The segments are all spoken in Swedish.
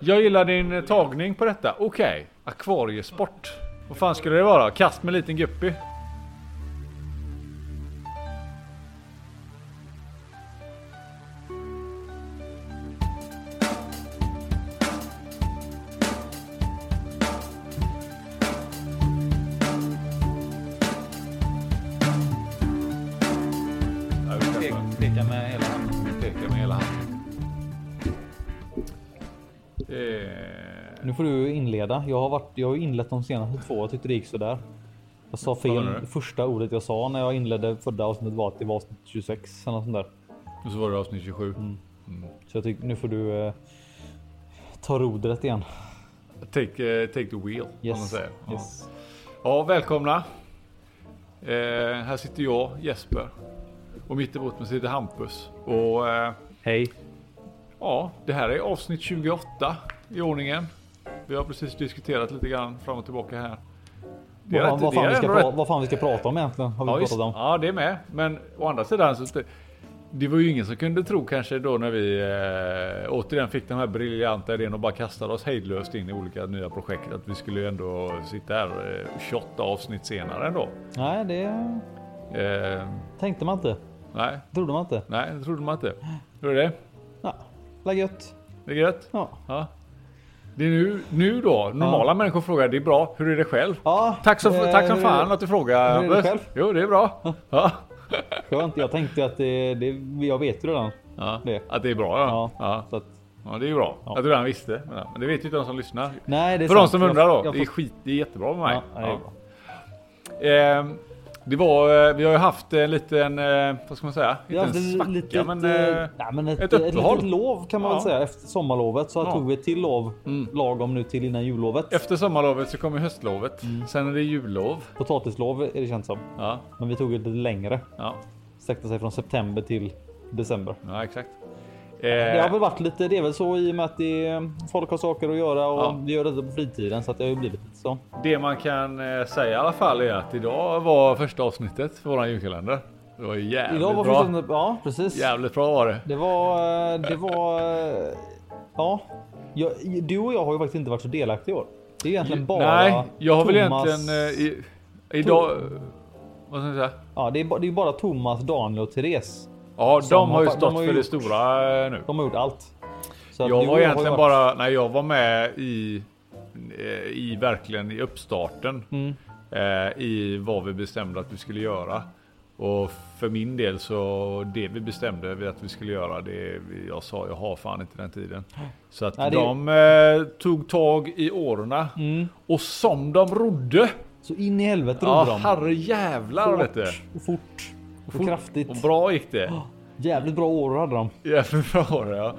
Jag gillar din eh, tagning på detta. Okej, akvariesport. Vad fan skulle det vara? Kast med liten guppy? Har, varit, jag har inlett de senaste två. Jag tyckte det gick sådär. Jag sa fel. första ordet jag sa när jag inledde förra avsnittet var att det var avsnitt 26 eller något sånt där. och så var det avsnitt 27. Så jag tycker nu får du eh, ta rodret igen. Take, eh, take the wheel, om man Yes. säger. Ja. yes. Ja, välkomna. Eh, här sitter jag, Jesper. Och mitt emot mig sitter Hampus. Och eh, Hej. ja, det här är avsnitt 28 i ordningen. Vi har precis diskuterat lite grann fram och tillbaka här. Det är Vad, vad, det fan är vi ska pra- vad fan vi ska prata om egentligen. Har vi Ja, pratat om. ja, det är med. Men å andra sidan så det, det var ju ingen som kunde tro kanske då när vi eh, återigen fick den här briljanta idén och bara kastade oss hejdlöst in i olika nya projekt. Att vi skulle ju ändå sitta här eh, 28 avsnitt senare ändå. Nej, det Eh, tänkte man inte. nej, Trodde man inte. nej, det trodde man inte. Hur är det? Ja, la gött. Det är gött? Ja. Ja. Det är nu, nu då, normala människor frågar det är bra, hur är det själv? Ja, Tack som, eh, tack som fan det? att du frågar. hur är det själv? Jo, det är bra. Ja. Skönt. Jag tänkte att det, det, jag vet ju redan. Ja. Det. Att det är bra ja. Ja. ja. Så att, Ja det är ju bra. Ja. Att du redan visste. Men det vet ju inte de som lyssnar. nej, det är För de sant. som Jag- undrar då. jag det är får- skit, det är jättebra med mig. Ja, det är bra. Ehm, det var, eh, vi har ju haft en liten, eh, vad ska man säga? Inte en svacka litet, men... eh, nej, men ett, ett ett, uppehåll. litet lov kan man Ja. väl säga efter sommarlovet. Så Ja. tog vi ett till lov Mm. lagom nu till innan jullovet. Efter sommarlovet så kommer höstlovet. Mm. Sen är det jullov. Potatislov är det känt som. Ja, Men vi tog ett lite längre. ja, Sträckte sig från september till december. ja exakt. Det har Eh, väl varit lite, det är väl så i och med att det, folk har saker att göra och Ja. vi gör det på fritiden så att det har ju blivit lite så. det man kan eh, säga i alla fall är att idag var första avsnittet för våran julkalender. Det var jävligt Idag var bra. förstås, ja precis. Jävligt bra var det. Det var, eh, det var, eh, ja. Jag, du och jag har ju faktiskt inte varit så delaktiga i år. Det är egentligen bara Nej, jag har väl Thomas- egentligen eh, i, idag... Vad ska jag säga? Ja, det är, det är bara Thomas, Daniel och Therese. Ja, Som de har ju fa- de stått har för ju det gjort- stora eh, nu. De har gjort allt. Så Jag var egentligen varit- bara, nej jag var med i, eh, i verkligen i uppstarten. Mm. Eh, I vad vi bestämde att vi skulle göra. Och för min del så det vi bestämde att vi skulle göra det jag sa jag har fan inte den tiden. Så att Nej, det- de eh, tog tag i årorna Mm. och som de rodde. Så in i helvete Ja rodde de. herre jävlar vet du. och fort och, fort. kraftigt. Och bra gick det. Jävligt bra år hade de. Jävligt bra det ja.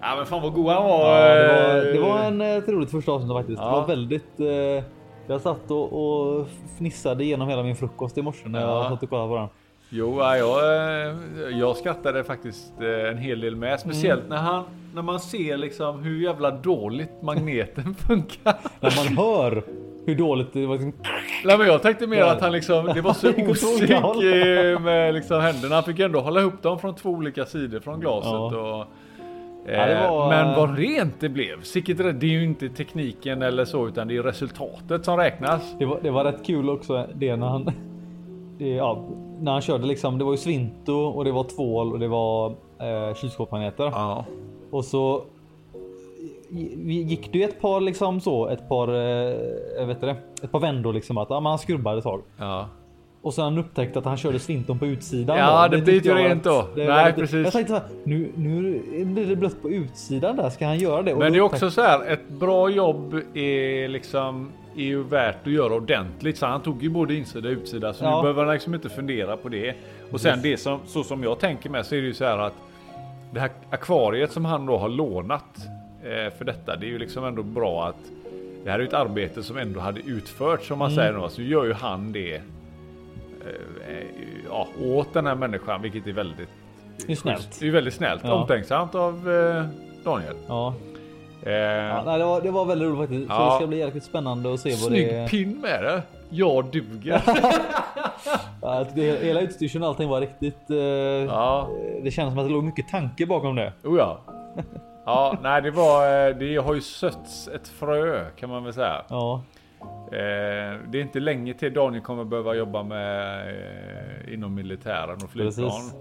Ja men fan vad god han var. Ja, det, var, eh, det var en ett roligt första avsnitt faktiskt. Ja. Det var väldigt... Eh, jag satt och, och fnissade igenom hela min frukost i morse när Ja. jag satt och kollade på den. Jo, ja, jag, eh, jag skrattade faktiskt eh, en hel del med. Speciellt när, han, när man ser liksom hur jävla dåligt magneten funkar. När man hör hur dåligt det var. Liksom, Nej, men jag tänkte mer Ja. att han liksom, det var så osynk eh, med liksom händerna. Han fick ändå hålla ihop dem från två olika sidor från glaset. Ja. Och, Ja, eh, var, men vad rent det blev. Sicket, det är ju inte tekniken eller så utan det är resultatet som räknas. det, var, det var rätt kul också det när han... Det, ja, när han körde liksom. Det var ju svinto och det var tvål och det var eh, kylskåpsmagneter. Ja. Och så gick det ju ett par liksom så, ett par, eh, jag vet det, ett par vändor liksom att ja, han skrubbade ett tag. ja. Och sen upptäckte att han körde svinton på utsidan. Ja, då. det blir var rent då. Nej, lite- precis. Jag tänkte så här, nu, nu blir det blött på utsidan där. Ska han göra det? Och Men det är upptäckte- också så här, ett bra jobb är liksom är ju värt att göra ordentligt. Så han tog ju både insida och utsida. Så Ja. nu behöver han liksom inte fundera på det. Och sen det som, så som jag tänker med så är det ju så här att det här akvariet som han då har lånat för detta. Det är ju liksom ändå bra att det här är ett arbete som ändå hade utförts som man Mm. säger. Så gör ju han det eh, eh, ja, åt den här människan, vilket är väldigt Det är snällt. Det är väldigt snällt. Ja. Omtänksamt av eh, Daniel. Ja. Eh, Ja, nej, det, var, det var väldigt roligt faktiskt. Så Ja. det ska bli jäkligt spännande att se vad Snygg det är. pin med det. Jag duger. Ja, det, hela utstyrseln och allting var riktigt. Eh, ja, Det känns som att det låg mycket tanke bakom det. oh ja. Ja, nej det var, eh, det har ju sötts ett frö kan man väl säga. Ja, Eh, det är inte länge till Daniel kommer behöva jobba med eh, inom militären och flygplan. Precis.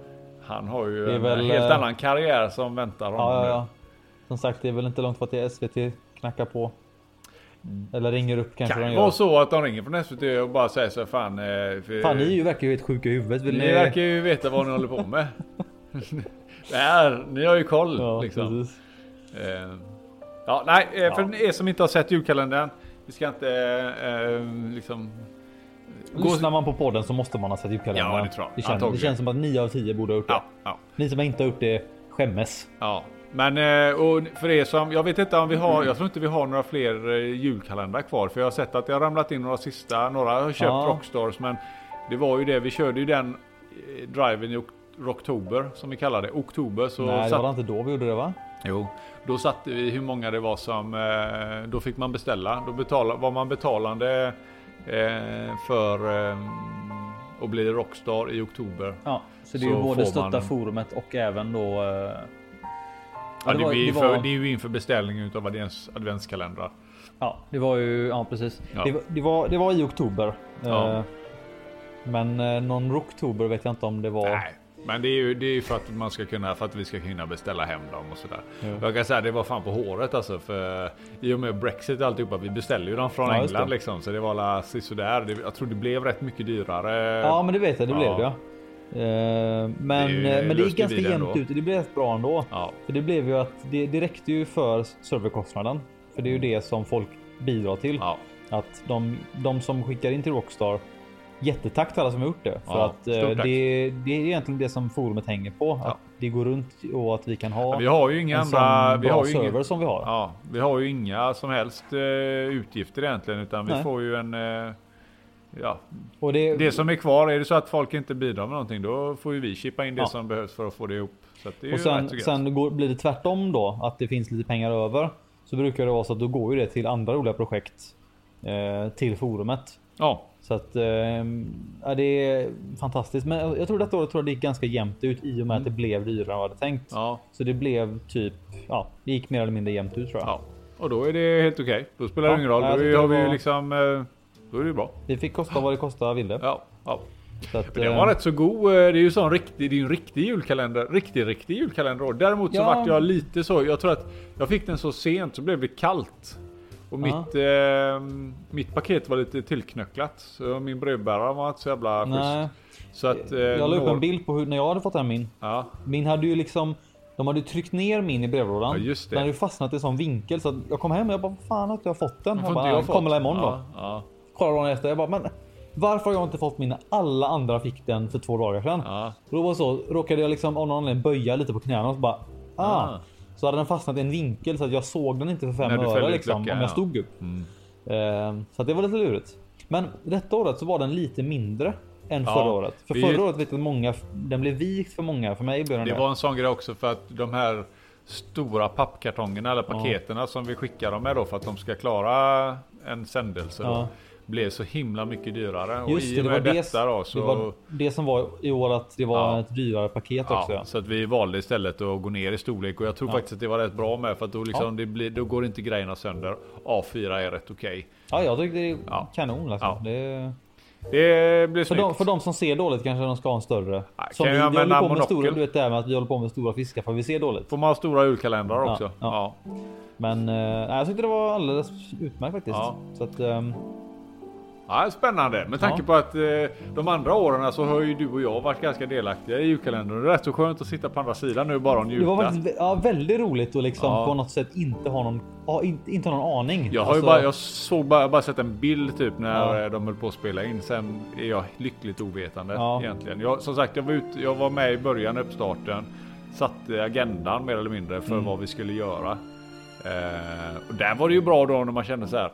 Han har ju en väl, helt annan karriär som väntar honom. ja, ja, ja. Som sagt, det är väl inte långt det är SVT knackar på. Eller ringer upp kanske Kan de vara så att de ringer från SVT och bara säger så här, fan. För, Fan, ni är ju verkar ju helt sjuka i huvudet. Vill ni ni... verkar ju veta vad ni håller på med. det här, ni har ju koll Ja, liksom. precis. Eh, ja, nej, eh, för Ja. er som inte har sett julkalendern. Vi ska inte eh, liksom. Lyssnar man på podden så måste man ha sett julkalendern. Ja, det tror jag. Det känns, det känns som att 9 av 10 borde ha gjort det. Ja, Ni som inte har gjort det skämmes. ja. Men eh, och för er som, jag vet inte om vi har, jag tror inte vi har några fler julkalendrar kvar. För jag har sett att det har ramlat in några sista, några har köpt Ja. Rockstars. Men det var ju det, vi körde ju den driven i ok- Rocktober som vi kallar det. Oktober så Nej, det satt, var inte då vi gjorde det va? Jo, då satte vi hur många det var som, eh, då fick man beställa. Då betala, var man betalande eh, för eh, att bli Rockstar i oktober. Ja, så det är Så ju både stötta man- forumet och även då... Ja, det, var- det för, var- det är ju inför beställningen utav advents, adventskalendrar. Ja, det var ju, ja precis. Ja. Det, var- det, var, det var i oktober. Ja. Men någon rocktober vet jag inte om det var. Nej, men det är ju det är för att man ska kunna, för att vi ska kunna beställa hem dem och sådär. Ja. Jag kan säga det var fan på håret alltså för i och med Brexit och alltihopa, vi beställde ju dem från Ja, England liksom. Så det var la sådär. Det, jag tror det blev rätt mycket dyrare. Ja, men det vet jag, det Ja. blev det. ja. Eh, Men Det är det, men det gick ganska jämnt ut. Det blev rätt bra ändå. Ja, För det blev ju att det, det räckte ju för serverkostnaden. För det är ju det som folk bidrar till. ja. Att de, de som skickar in till Rockstar Jättetack till alla som har gjort det. För Ja, att eh, det, det är egentligen det som forumet hänger på. Ja. Att det går runt och att vi kan ha Vi har ju inga en andra, vi har ju server inga, som vi har. ja, vi har ju inga som helst eh, utgifter egentligen utan vi Nej. får ju en eh, Ja, Och det, det som är kvar, är det så att folk inte bidrar med någonting då får ju vi chippa in det Ja. som behövs för att få det ihop. Så det är och sen, sen går, blir det tvärtom då. Att det finns lite pengar över. Så brukar det vara så att då går ju det till andra roliga projekt. Eh, till forumet. Ja, Så att eh, ja, det är fantastiskt. Men jag- tror detta året tror jag det gick ganska jämnt ut i och med att det blev dyrare än vad jag hade tänkt. Mm. ja, Så det blev typ, ja, det gick mer eller mindre jämnt ut tror jag. ja. Och då är det helt okej. Då spelar det Ja, ingen roll. Då har det vi var- liksom, eh, då är det bra. Det fick kosta vad det kosta ville. Ja, ja. Att, Den eh, var rätt så god. eh, Det är ju sån riktig, det är en riktig julkalender. Riktig, riktig julkalender. Däremot så Ja. vart jag lite så. Jag tror att jag fick den så sent så blev det kallt. Och Ja. mitt, eh, mitt paket var lite tillknöcklat. Så min brevbärare var inte så jävla schysst. Så att... Eh, Jag la upp en bild på hur, när jag hade fått hem min. Ja, Min hade ju liksom, de hade tryckt ner min i brevlådan. Ja, just det. Den hade fastnat i en sån vinkel så att jag kom hem och jag bara, fan har inte jag fått den? Jag bara, jag "Den fått. kommer imorgon då. ja, ja, Kollade dagen efter, jag bara, men varför har jag inte fått min alla andra fick den för två dagar sedan? ja. Då var så, råkade jag liksom av någon anledning böja lite på knäna och så bara, ah. Ah. Så hade den fastnat i en vinkel så att jag såg den inte för fem öre liksom, om jag ja. stod upp. Mm. Eh, så att det var lite lurigt. Men detta året så var den lite mindre än Ja, förra året. För ju- förra året vet jag många, den blev vikt för många. För mig blev den Det det. var en sån grej också för att de här stora pappkartongerna eller paketerna som vi skickar dem med då för att de ska klara en sändelse Ja. Blev så himla mycket dyrare. Just det, det var det, då så... det var det som var i år att det var Ja. ett dyrare paket också. Ja, så att vi valde istället att gå ner i storlek och jag tror Ja. faktiskt att det var rätt bra med för att då, liksom, det blir, då går inte grejerna sönder. A4 är rätt okej. Ja, jag tyckte det är kanon. Ja. Det, Det blir för, snyggt. de, för de som ser dåligt kanske de ska ha en större. Ja, som kan vi, jag vi håller på med stora, du vet det här med att vi håller på med stora fiskar för vi ser dåligt. Får man ha stora julkalendrar också? ja. Ja. Men eh, jag tyckte det var alldeles utmärkt faktiskt. Så att, ehm, Ja, spännande. Med tanke Ja. på att eh, de andra åren så har ju du och jag varit ganska delaktiga i julkalendern. Det är rätt så skönt att sitta på andra sidan nu bara och det njuta. var faktiskt ja, väldigt roligt att liksom Ja. på något sätt inte ha någon, ja, inte, inte ha någon aning. Jag har Alltså, bara, jag såg bara, bara sett en bild typ när Ja. de höll på att spela in. Sen är jag lyckligt ovetande Ja. egentligen. Jag, som sagt, jag var, ute, jag var med i början, uppstarten. Satte agendan mer eller mindre för Mm. vad vi skulle göra. Eh, och där var det ju bra då när man kände så här.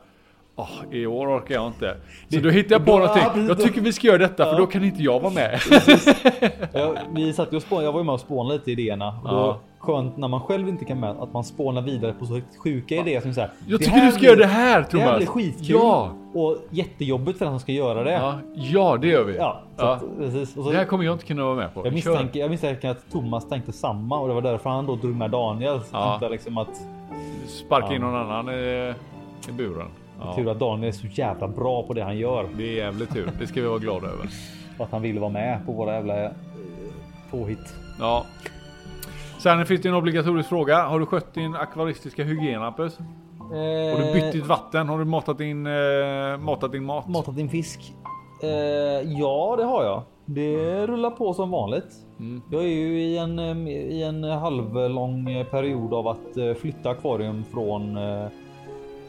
"Åh, I år orkar jag inte. Så då hittar jag på Ja, någonting. Jag tycker vi ska göra detta för då kan inte jag vara med. Jag, vi satt och spån, jag var ju med och spånade lite idéerna. Och då, Ja. Skönt när man själv inte kan med att man spånar vidare på så sjuka idéer som så här. Jag "Det tycker du ska blir- göra det här Thomas. Det här blir skitkul. Ja, Och jättejobbigt för den som ska göra det. ja, ja det gör vi. Ja, Ja. Att, så, Det här kommer jag inte kunna vara med på. jag, misstänker, jag misstänker att Thomas tänkte samma och det var därför han då drog med Daniel. Så Ja. liksom att Sparka in Ja. någon annan i, i buren. Ja, tur att Daniel är så jävla bra på det han gör. det är jävligt tur. Det ska vi vara glada över. Och att han ville vara med på våra jävla eh, påhitt. Ja. Sen finns det en obligatorisk fråga. Har du skött din akvaristiska hygien Hampus? Har du bytt ditt vatten? Har du matat din, eh, matat din mat? Matat din fisk? Eh, ja, det har jag. Det rullar på som vanligt. Mm. Jag är ju i en, eh, i en halvlång eh, period av att eh, flytta akvarium från eh,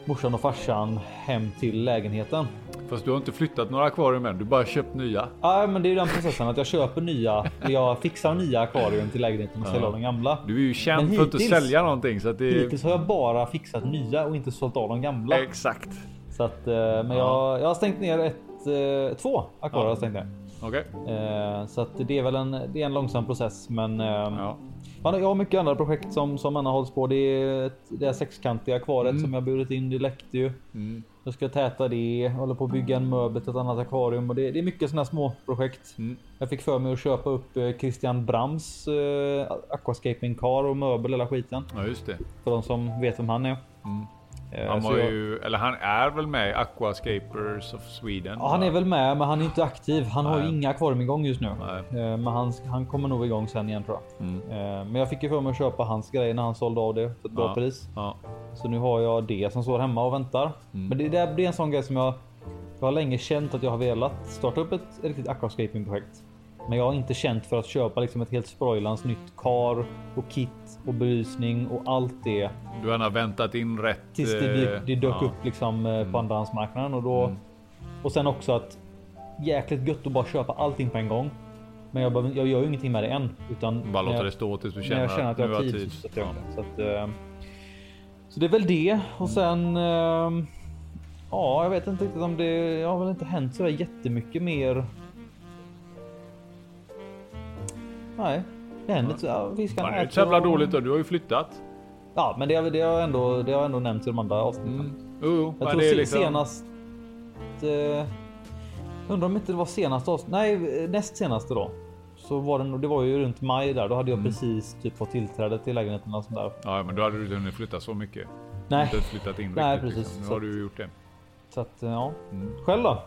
morsan och farsan hem till lägenheten. Fast du har inte flyttat några akvarium än. Du bara köpt nya. Ja, men det är ju den processen att jag köper nya. Jag fixar nya akvarium till lägenheten och säljer av de gamla. Du är ju känd Men för att inte sälja någonting. Så att det. Hittills har jag bara fixat nya och inte sålt av de gamla. Exakt. Så att, eh, men jag, jag har stängt ner ett, eh, två akvarier. jag stängt ner. Okej. Eh, Så att det är väl en, det är en långsam process, men Ja. Man, jag har mycket andra projekt som som Anna hålls på. Det är det här sexkantiga akvariet som jag burit in. Det läckte ju. Mm. Jag ska täta det, håller på att bygga en möbel till ett annat akvarium och det, det är mycket sådana små projekt. Mm. Jag fick för mig att köpa upp eh, Christian Brams eh, aquascaping car och möbel hela skiten. ja, just det. För de som vet vem han är. Mm. Eh, Han så var jag- ju, eller han är väl med i Aquascapers of Sweden? Ja, han är väl med, men han är inte aktiv. Han har ju Nej. inga akvarium igång just nu. Nej. Eh, Men han, han kommer nog igång sen igen tror jag. Mm. Eh, Men jag fick ju för mig att köpa hans grejer när han sålde av det för ett bra Ja. pris. Ja. Så nu har jag det som står hemma och väntar. Mm. Men det, det, är en sån grej som jag, jag har länge känt att jag har velat starta upp ett riktigt aquascaping projekt. Men jag har inte känt för att köpa liksom ett helt sproilans nytt kar och kit och belysning och allt det. Du har väntat in rätt. Tills det, det, eh, det dök ja. upp liksom eh, på andrahandsmarknaden och då. Mm. Och sen också att jäkligt gött att bara köpa allting på en gång. Men jag, behöver- jag gör ju ingenting med det än. Utan Bara låta det stå tills du känner, jag känner att jag har tid. så sätter jag Ja. Så, att, eh, så det är väl det och sen. eh, Ja, jag vet inte riktigt om det. Jag har väl inte hänt så där jättemycket mer. Nej, det händer inte. Ja, fiskarna Men det är inte så jävla dåligt då. Du har ju flyttat. Ja, men det, har- det har ändå. Det har ändå nämnts i de andra avsnitten. Mm. Jo, jo, Jag men tror det är se- liksom... senast. Eh, undrar om inte det var senaste avsnittet. Nej, näst senaste då. Så var det nog. Det var ju runt maj där. Då hade jag Mm. precis typ fått tillträde till lägenheten och sånt där. Ja, men då hade du inte hunnit flytta så mycket. Nej, Inte flyttat in Nej, riktigt. precis. Liksom. Nu Så har att- du ju gjort det. så att eh, ja. Mm. Själv då?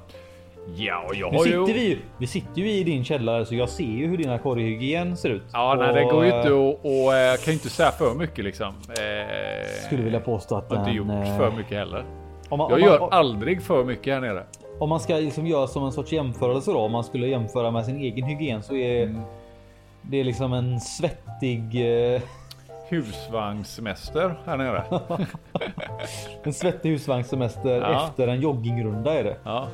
Ja, och jag Nu har sitter ju... vi. Vi sitter ju i din källare så jag ser ju hur din akvariehygien ser ut. Ja, nej, Och, det går ju eh, inte och, och eh, kan ju inte säga för mycket liksom. Eh, Skulle vilja påstå att har inte gjort eh, för mycket heller. Om man, Jag om, man, gör aldrig för mycket här nere. om man ska liksom göra som en sorts jämförelse då. Om man skulle jämföra med sin egen hygien så är Mm. det liksom en svettig. Eh, Husvagnsmäster här nere. en svettig husvagnssemester Ja. efter en joggingrunda är det. Ja,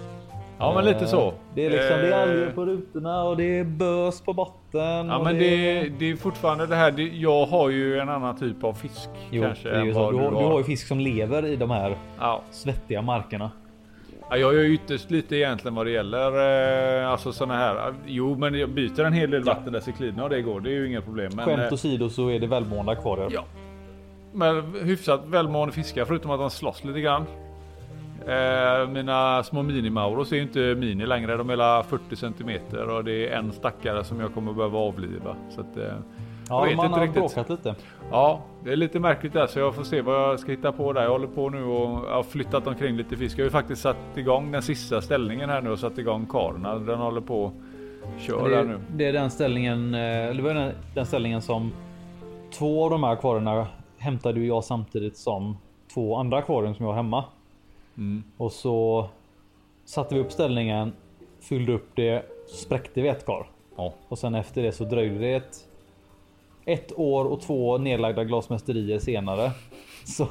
ja men lite så. Eh, Det är liksom det är alger Eh, på rutorna och det är bös på botten. Ja men det, det är fortfarande det här. Det, jag har ju en annan typ av fisk Jo, kanske. det är ju så. Du, har, du har ju fisk som lever i de här Ja. svettiga markerna. Ja, jag gör ju ytterst lite egentligen vad det gäller eh, alltså såna här. Jo, men jag byter en hel del vatten där cikliderna och det går. Det är ju inga problem. Men, Skämt åsido så är det välmående akvarier. Ja. Men hyfsat välmående fiskar förutom att de slåss lite grann. Eh, mina små minimauros är ju inte mini längre. De är hela 40 centimeter och det är en stackare som jag kommer behöva avliva. Så att, eh, Ja, vet man inte har riktigt. bråkat lite. Ja, det är lite märkligt där så jag får se vad jag ska hitta på där. Jag håller på nu och har flyttat omkring lite fisk. Jag har ju faktiskt satt igång den sista ställningen här nu och satt igång karna. Den håller på och kör Det nu. det är den ställningen. eh, Eller det var den, den ställningen som två av de här akvarierna hämtade jag samtidigt som två andra akvarium som jag har hemma. Mm. Och så satte vi upp ställningen, fyllde upp det, så spräckte vi ett kar. Ja. Och sen efter det så dröjde det ett, ett år och två nedlagda glasmästerier senare. Så,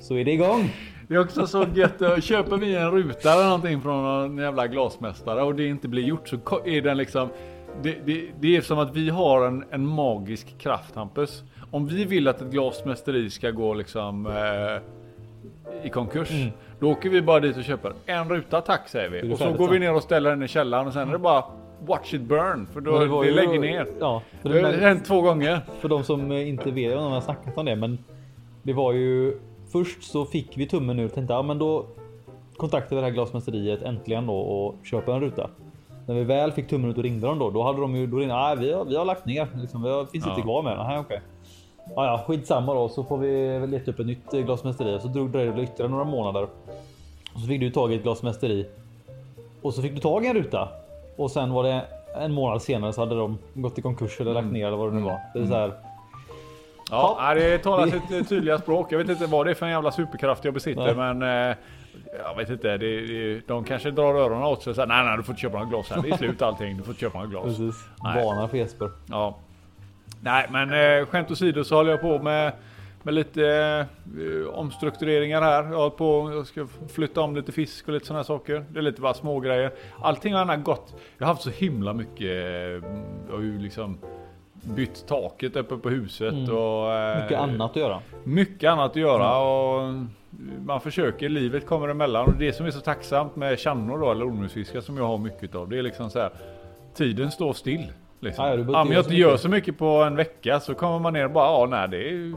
så är det igång. Det är också så gött. Köper vi en ruta eller någonting från någon jävla glasmästare och det inte blir gjort så är den liksom. Det, det, det är som att vi har en, en magisk kraft Hampus. Om vi vill att ett glasmästeri ska gå liksom. Eh, i konkurs. Då åker vi bara dit och köper en ruta tack säger vi. Och så går vi ner och ställer den i källaren och sen är det bara watch it burn. För då det var det lägger ner. Ja, Det har hänt två gånger. för de som eh, inte vet, jag vet inte om jag har snackat om det, men det var ju först så fick vi tummen ur och tänkte ja, men då kontaktade vi det här glasmästeriet äntligen då och köper en ruta. När vi väl fick tummen ut och ringde dem då, då hade de ju då ringde, nej, vi har, vi har lagt ner liksom, vi har, finns inte Ja. kvar med. Nej, okej. Ja, ja, skitsamma då så får vi väl leta upp ett nytt glasmästeri så drog det ytterligare några månader. Och så fick du tag i ett glasmästeri och så fick du tag i en ruta och sen var det en månad senare så hade de gått i konkurs eller lagt ner eller vad det nu var. Det är så här. Ja, Ja. det talar sitt tydliga språk. Jag vet inte vad det är för en jävla superkraft jag besitter, Nej. men eh, jag vet inte. Det, det, de kanske drar öronen åt sig och säger nej, nej, du får inte köpa några glas här. Det är slut allting. Du får inte köpa några glas. Precis. Nej. Varnar för Jesper. Ja. Nej, men eh, skämt åsido så håller jag på med, med lite eh, omstruktureringar här. Jag, på, jag ska flytta om lite fisk och lite sådana saker. Det är lite bara små grejer. Allting har gärna gått. Jag har haft så himla mycket. eh, Jag har ju liksom bytt taket uppe på huset Mm. och eh, Mycket annat att göra. mycket annat att göra och man försöker, livet kommer emellan och det som är så tacksamt med channor då eller ormmusfiskar som jag har mycket av det är liksom så här tiden står still. Liksom. Ja, Ja, inte jag inte gör så mycket på en vecka så kommer man ner och bara ja nej det är ju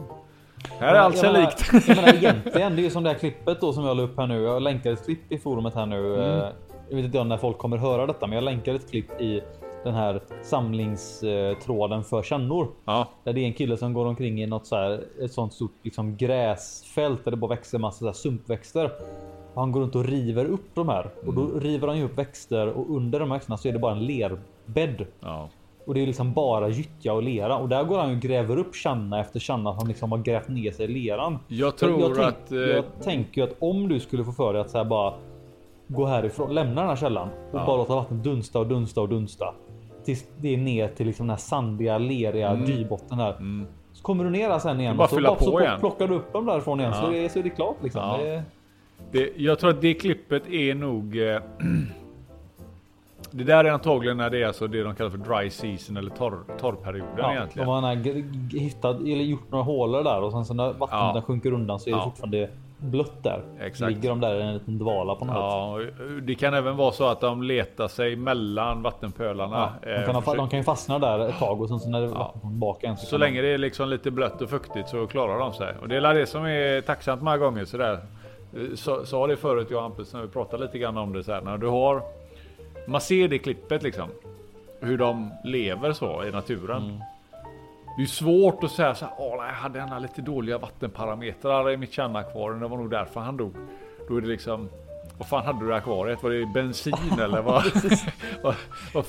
här är allt sig likt. Jag menar egentligen, det är ju som det här klippet då som jag la upp här nu. Jag länkar ett klipp i forumet här nu. Mm. Eh, Jag vet inte när folk kommer höra detta, men jag länkar ett klipp i den här samlingstråden för kännor. Ja, Där det är en kille som går omkring i något så här, ett sånt stort liksom gräsfält där det bara växer massa så här sumpväxter. Och han går runt och river upp de här och då Mm. river han ju upp växter och under de här växterna så är det bara en lerbädd. ja. Och det är liksom bara gyttja och lera och där går han och gräver upp kärna efter kärna som liksom har grävt ner sig i leran. Jag tror jag, tänk, att... eh, jag tänker ju att om du skulle få för dig att så här bara gå härifrån, lämna den här källan och Ja. bara låta vattnet dunsta och dunsta och dunsta. Tills det är ner till liksom den här sandiga, leriga dybotten här. mm. Så kommer du ner där sen igen bara och så, bara, så igen. plockar du upp dem därifrån igen så, Ja. är, så är det klart liksom. Ja. Det, Det, jag tror att det klippet är nog... Eh, det där är antagligen när det är alltså det de kallar för dry season eller torr, torrperioden ja, egentligen. de har hittat eller gjort några hålor där och sen så när vattnet Ja. sjunker undan så är det Ja. fortfarande blött där. Exakt. Ligger de där i en liten dvala på något sätt. Ja, och det kan även vara så att de letar sig mellan vattenpölarna. Ja, eh, de, kan ha, de kan ju fastna där ett tag och sen så när det tillbaka igen så kan länge det är liksom lite blött och fuktigt så klarar de sig. Och det är det som är tacksamt många gånger sådär. Eh, Sa sa det förut jag och Hampus när vi pratade lite grann om det så här. När du har Man ser det klippet liksom. Hur de lever så i naturen. Mm. Det är svårt att säga så här, Åh, nej, jag hade ena lite dåliga vattenparametrar i mitt kärnakvarium. Det var nog därför han dog. Då är det liksom vad fan hade du i akvariet? Var det bensin eller vad?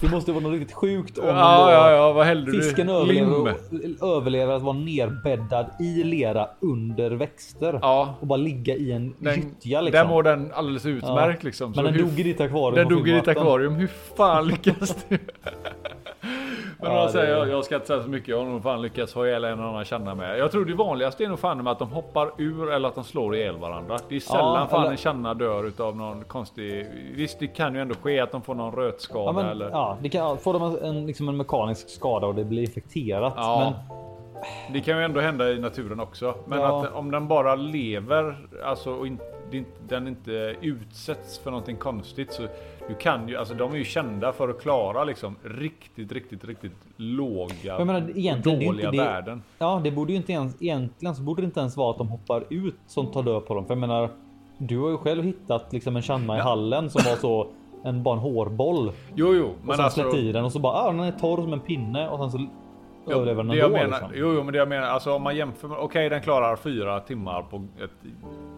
Det måste vara något riktigt sjukt om ja, ja, ja, vad hällde fisken du? överlever, överlever att vara nerbäddad i lera under växter. Ja, Och bara ligga i en den, gyttja där liksom. mår den alldeles utmärkt liksom. Men den hur, dog i ditt akvarium. den dog i ditt akvarium. Hur fan lyckas du? Men Ja, det- jag, jag ska inte säga så mycket. Jag har nog fan lyckats ha ihjäl en annan känna med. Jag tror det vanligaste är nog fan med att de hoppar ur eller att de slår ihjäl varandra. Det är sällan Ja, fan eller- en känna dör utav någon konstig... Visst, det kan ju ändå ske att de får någon rötskada Ja, men, eller... ja, det kan, får de en, liksom en mekanisk skada och det blir infekterat. Ja. Men Det kan ju ändå hända i naturen också. Men Ja. att om den bara lever, alltså och in, den inte utsätts för någonting konstigt så du kan ju, alltså de är ju kända för att klara liksom riktigt, riktigt, riktigt låga, jag menar, dåliga det, värden. Ja, det borde ju inte ens egentligen så borde det inte ens vara att de hoppar ut som tar död på dem. För jag menar, du har ju själv hittat liksom en channa i hallen som var så en bara en hårboll Jo, jo, och men sen alltså. släppt i den och så bara ah, den är torr som en pinne och sen så Den det jag ändå. menar, liksom. Jo, jo, men det jag menar, alltså om man jämför med, okej den klarar fyra timmar på ett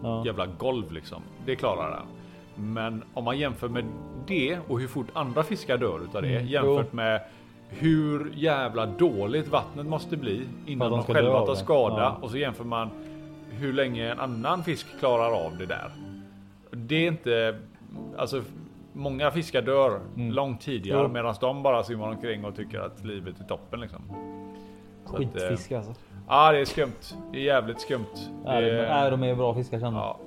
Ja. jävla golv liksom. Det klarar den. Men om man jämför med det och hur fort andra fiskar dör utav det Mm, jämfört jo. med hur jävla dåligt vattnet måste bli innan de de själva tar skada Ja. och så jämför man hur länge en annan fisk klarar av det där. Det är inte, alltså många fiskar dör Mm. långt tidigare Jo. medan de bara simmar omkring och tycker att livet är toppen liksom. Eh, Skitfisk alltså. Ja, det är skumt. Det är jävligt skumt. Nej, Det de, är- nej, de är bra fiskar känner. Ja.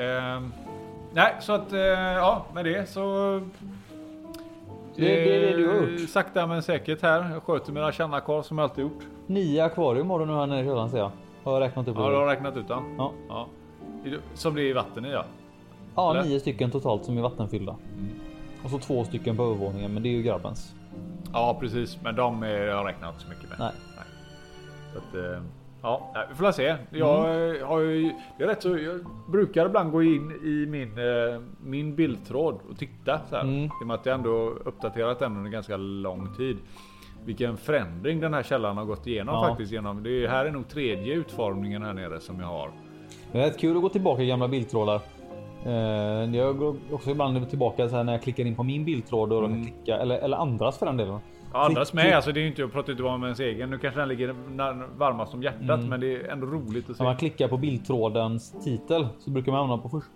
Ehm, nej, så att eh, ja, med det så. Det- det är det du har eh, gjort. Sakta men säkert här. Jag sköter mina kärnakvar som jag alltid gjort. Nio akvarium har du nu här nere i källaren ser jag. Har jag räknat upp. Ja, det? du har räknat ut den. Ja. Ja. Som det är i vatten i ja. Ja, Eller? nio stycken totalt som är vattenfyllda. Mm. Och så två stycken på övervåningen, men det är ju grabbens. Ja precis, men de är, jag räknar inte så mycket med. Nej. Så att, eh, ja, nej, vi får se. Jag Mm. eh, har ju, är rätt så, jag brukar ibland gå in i min, eh, min bildtråd och titta så här. Mm. I och med att jag ändå uppdaterat den under ganska lång tid. Vilken förändring den här källan har gått igenom Ja. faktiskt. Genom, det är, här är nog tredje utformningen här nere som jag har. Det är rätt kul att gå tillbaka i gamla bildtrådar. Eh, Jag går också ibland tillbaka så här när jag klickar in på min bildtråd och Mm. mm. klicka, eller, eller andras för den delen. Ja, andras med, alltså det är ju inte, jag pratar inte bara om ens egen. Nu kanske den ligger varmast om hjärtat, men det är ändå roligt att se. När man klickar på bildtrådens titel så brukar man hamna på först,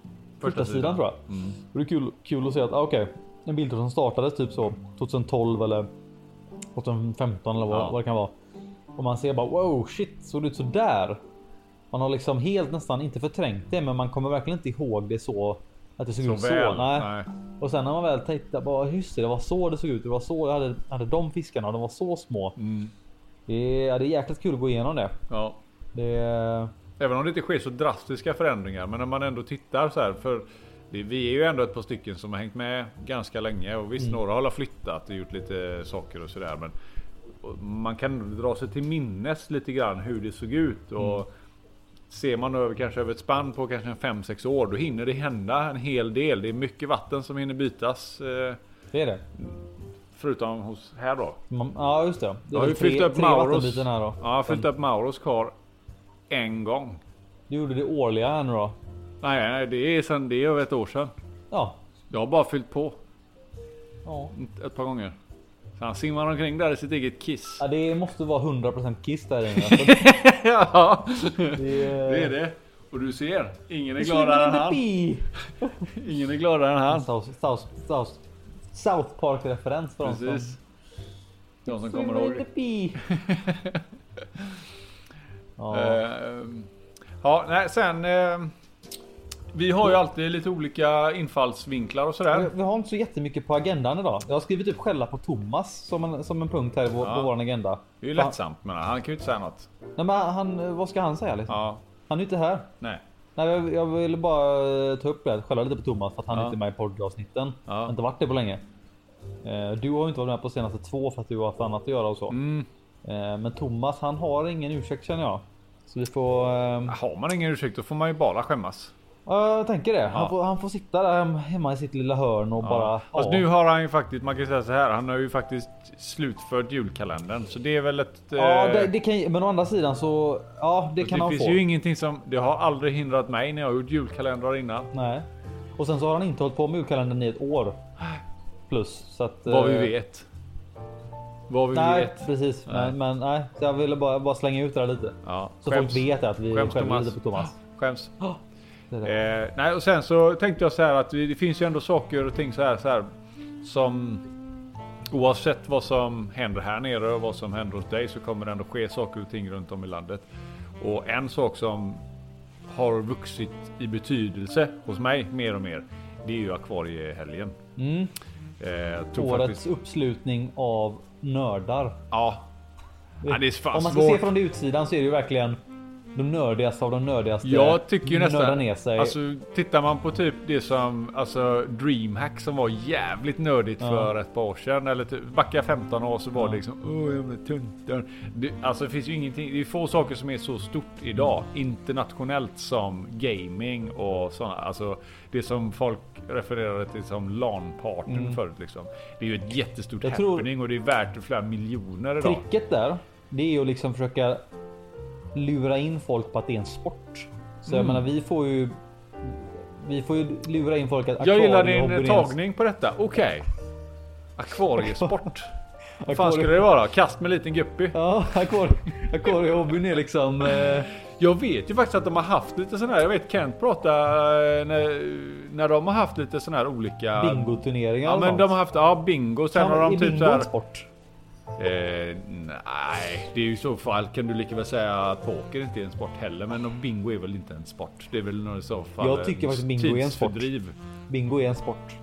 första, sidan, sidan. tror jag. Och det är kul, kul att se att ah, okej, en bildtråd som startades typ så 2012 eller 2015 eller vad, Ja. vad det kan vara. Och man ser bara wow shit såg det ut så där. Man har liksom helt nästan inte förträngt det, men man kommer verkligen inte ihåg det så att det såg Så ut så. väl. Nej. Nej. Och sen när man väl tittar bara just det, det var så det såg ut. Det var så jag hade, hade de fiskarna. De var så små. Mm. Det ja, det är jäkligt kul att gå igenom det. Ja. Det Även om det inte sker så drastiska förändringar, men när man ändå tittar så här för vi är ju ändå ett par stycken som har hängt med ganska länge och visst några har flyttat och gjort lite saker och sådär men och man kan dra sig till minnes lite grann hur det såg ut och ser man över kanske över ett spann på kanske 5-6 år då hinner det hända en hel del. Det är mycket vatten som hinner bytas eh, det är det. förutom hos här då. Man, ja just det. Det Jag har ju fyllt upp Mauros. här då. Ja, jag fyllt upp Mauros kar en gång. Du gjorde det årliga här nu då. Nej, nej, det är sen det är över ett år sedan. Ja. Jag har bara fyllt på Ja. ett par gånger. Så han simmar omkring där i sitt eget kiss. ja det måste vara 100% kiss där inne. Alltså, ja, det, är, det är det. Och du ser, ingen är gladare än han. Ingen är gladare än han. South, South, South, South Park referens för de som Precis. De som kommer ihåg. ja. Ehm, Ja, nej, sen. ehm, Vi har ju alltid lite olika infallsvinklar och sådär. vi har inte så jättemycket på agendan idag. Jag har skrivit upp skälla på Thomas som en, som en punkt här på, Ja. på vår agenda. Det är ju lättsamt men han kan ju inte säga något. Nej, men han, vad ska han säga? Liksom? Ja, Han är inte här. nej. Nej, jag, jag ville bara ta upp det, skälla lite på Thomas för att han Ja. inte är med i poddavsnitten. Ja. Har inte varit det på länge. Eh, Du har ju inte varit med på senaste två för att du har haft annat att göra och så. Mm. Eh, Men Thomas, han har ingen ursäkt känner jag. Så vi får... Har man ingen ursäkt då får man ju bara skämmas. Ja, jag tänker det. Han, Ja. får, han får sitta där hem- hemma i sitt lilla hörn och bara... Fast nu har han ju faktiskt, man kan säga så här, han har ju faktiskt slutfört julkalendern. Så det är väl ett... Ja, eh, det, det kan, men å andra sidan så... Ja, det det kan han finns få. ju ingenting som, det har aldrig hindrat mig när jag har gjort julkalendrar innan. Nej. Och sen så har han inte hållit på med julkalendern i ett år. Plus. Så att, Vad vi eh, vet. Vad vi Nej, vet. precis. Nej. Men, men nej, så jag ville bara, bara slänga ut det här lite. Ja, Så folk vet att vi Skäms skäller Thomas. lite på Thomas. Skäms. Eh, nej och sen så tänkte jag så här att det finns ju ändå saker och ting så här, så här som oavsett vad som händer här nere och vad som händer hos dig så kommer det ändå ske saker och ting runt om i landet. Och en sak som har vuxit i betydelse hos mig mer och mer. Det är ju akvariehelgen. Mm. Eh, Årets faktiskt, uppslutning av nördar. ja. ja. Det är fan Om man ska svårt. se från det utsidan så är det ju verkligen de nördigaste av de nördigaste. Jag tycker ju nästan, ner sig. alltså tittar man på typ det som, alltså DreamHack som var jävligt nördigt Ja. för ett par år sedan. Eller typ, backa 15 år så var Ja. det liksom, åh jävla tuntar. Det, alltså det finns ju ingenting, det är få saker som är så stort idag internationellt som gaming och sådana. Alltså det som folk refererade till som LAN-parten Mm. förut liksom. Det är ju ett jättestort Jag tror- happening och det är värt flera miljoner idag. Tricket där, det är ju att liksom försöka lura in folk på att det är en sport. Så jag Mm. menar, vi får ju. Vi får ju lura in folk att Jag gillar din tagning på detta. Okej. Akvariesport. Vad fan skulle det vara? Kast med liten guppy. Ja, akvarie- akvariehobbyn är liksom. Eh, Jag vet ju faktiskt att de har haft lite sån här. Jag vet Kent pratade eh, när, när de har haft lite sån här olika. bingoturneringar Ja men de har haft ja bingo. Sen Kan- har de typ så här. en sport? Eh, nej, det är ju så fall kan du lika väl säga att poker inte är en sport heller. Men bingo är väl inte en sport. Det är väl nog i så fall Jag tycker faktiskt bingo är en sport. Bingo är en sport.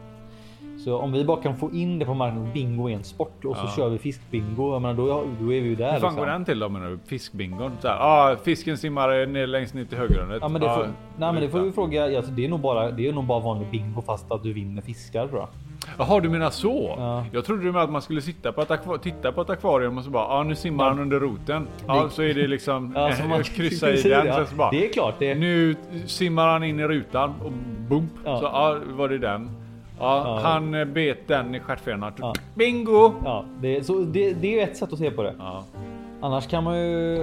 Så om vi bara kan få in det på marknaden, bingo är en sport och så Ja. kör vi fiskbingo. Jag menar, då, då är vi ju där. Hur fan liksom. går den till då menar du? Fiskbingon? Så här, ah, fisken simmar ner längst ner till höggrundet. Ja, men det får, Ah, nej, men det får vi fråga. Alltså, det är nog bara. Det är nog bara vanlig bingo fast att du vinner fiskar tror jag. Jaha, du menar så? Ja. Jag trodde du menade att man skulle sitta på ett titta på ett akvarium och så bara, ja ah, nu simmar Ja. han under roten. Ja, Det- så är det liksom, Ja, så eh, man- kryssa i den. ja. Så bara, Det är klart. Det, nu simmar han in i rutan och bump. Ja. Så ja, var det den. Ja, Ja. han eh, bet den i stjärtfenan. Ja. Bingo! ja, det, så det, det är ju ett sätt att se på det. Ja. Annars kan man ju,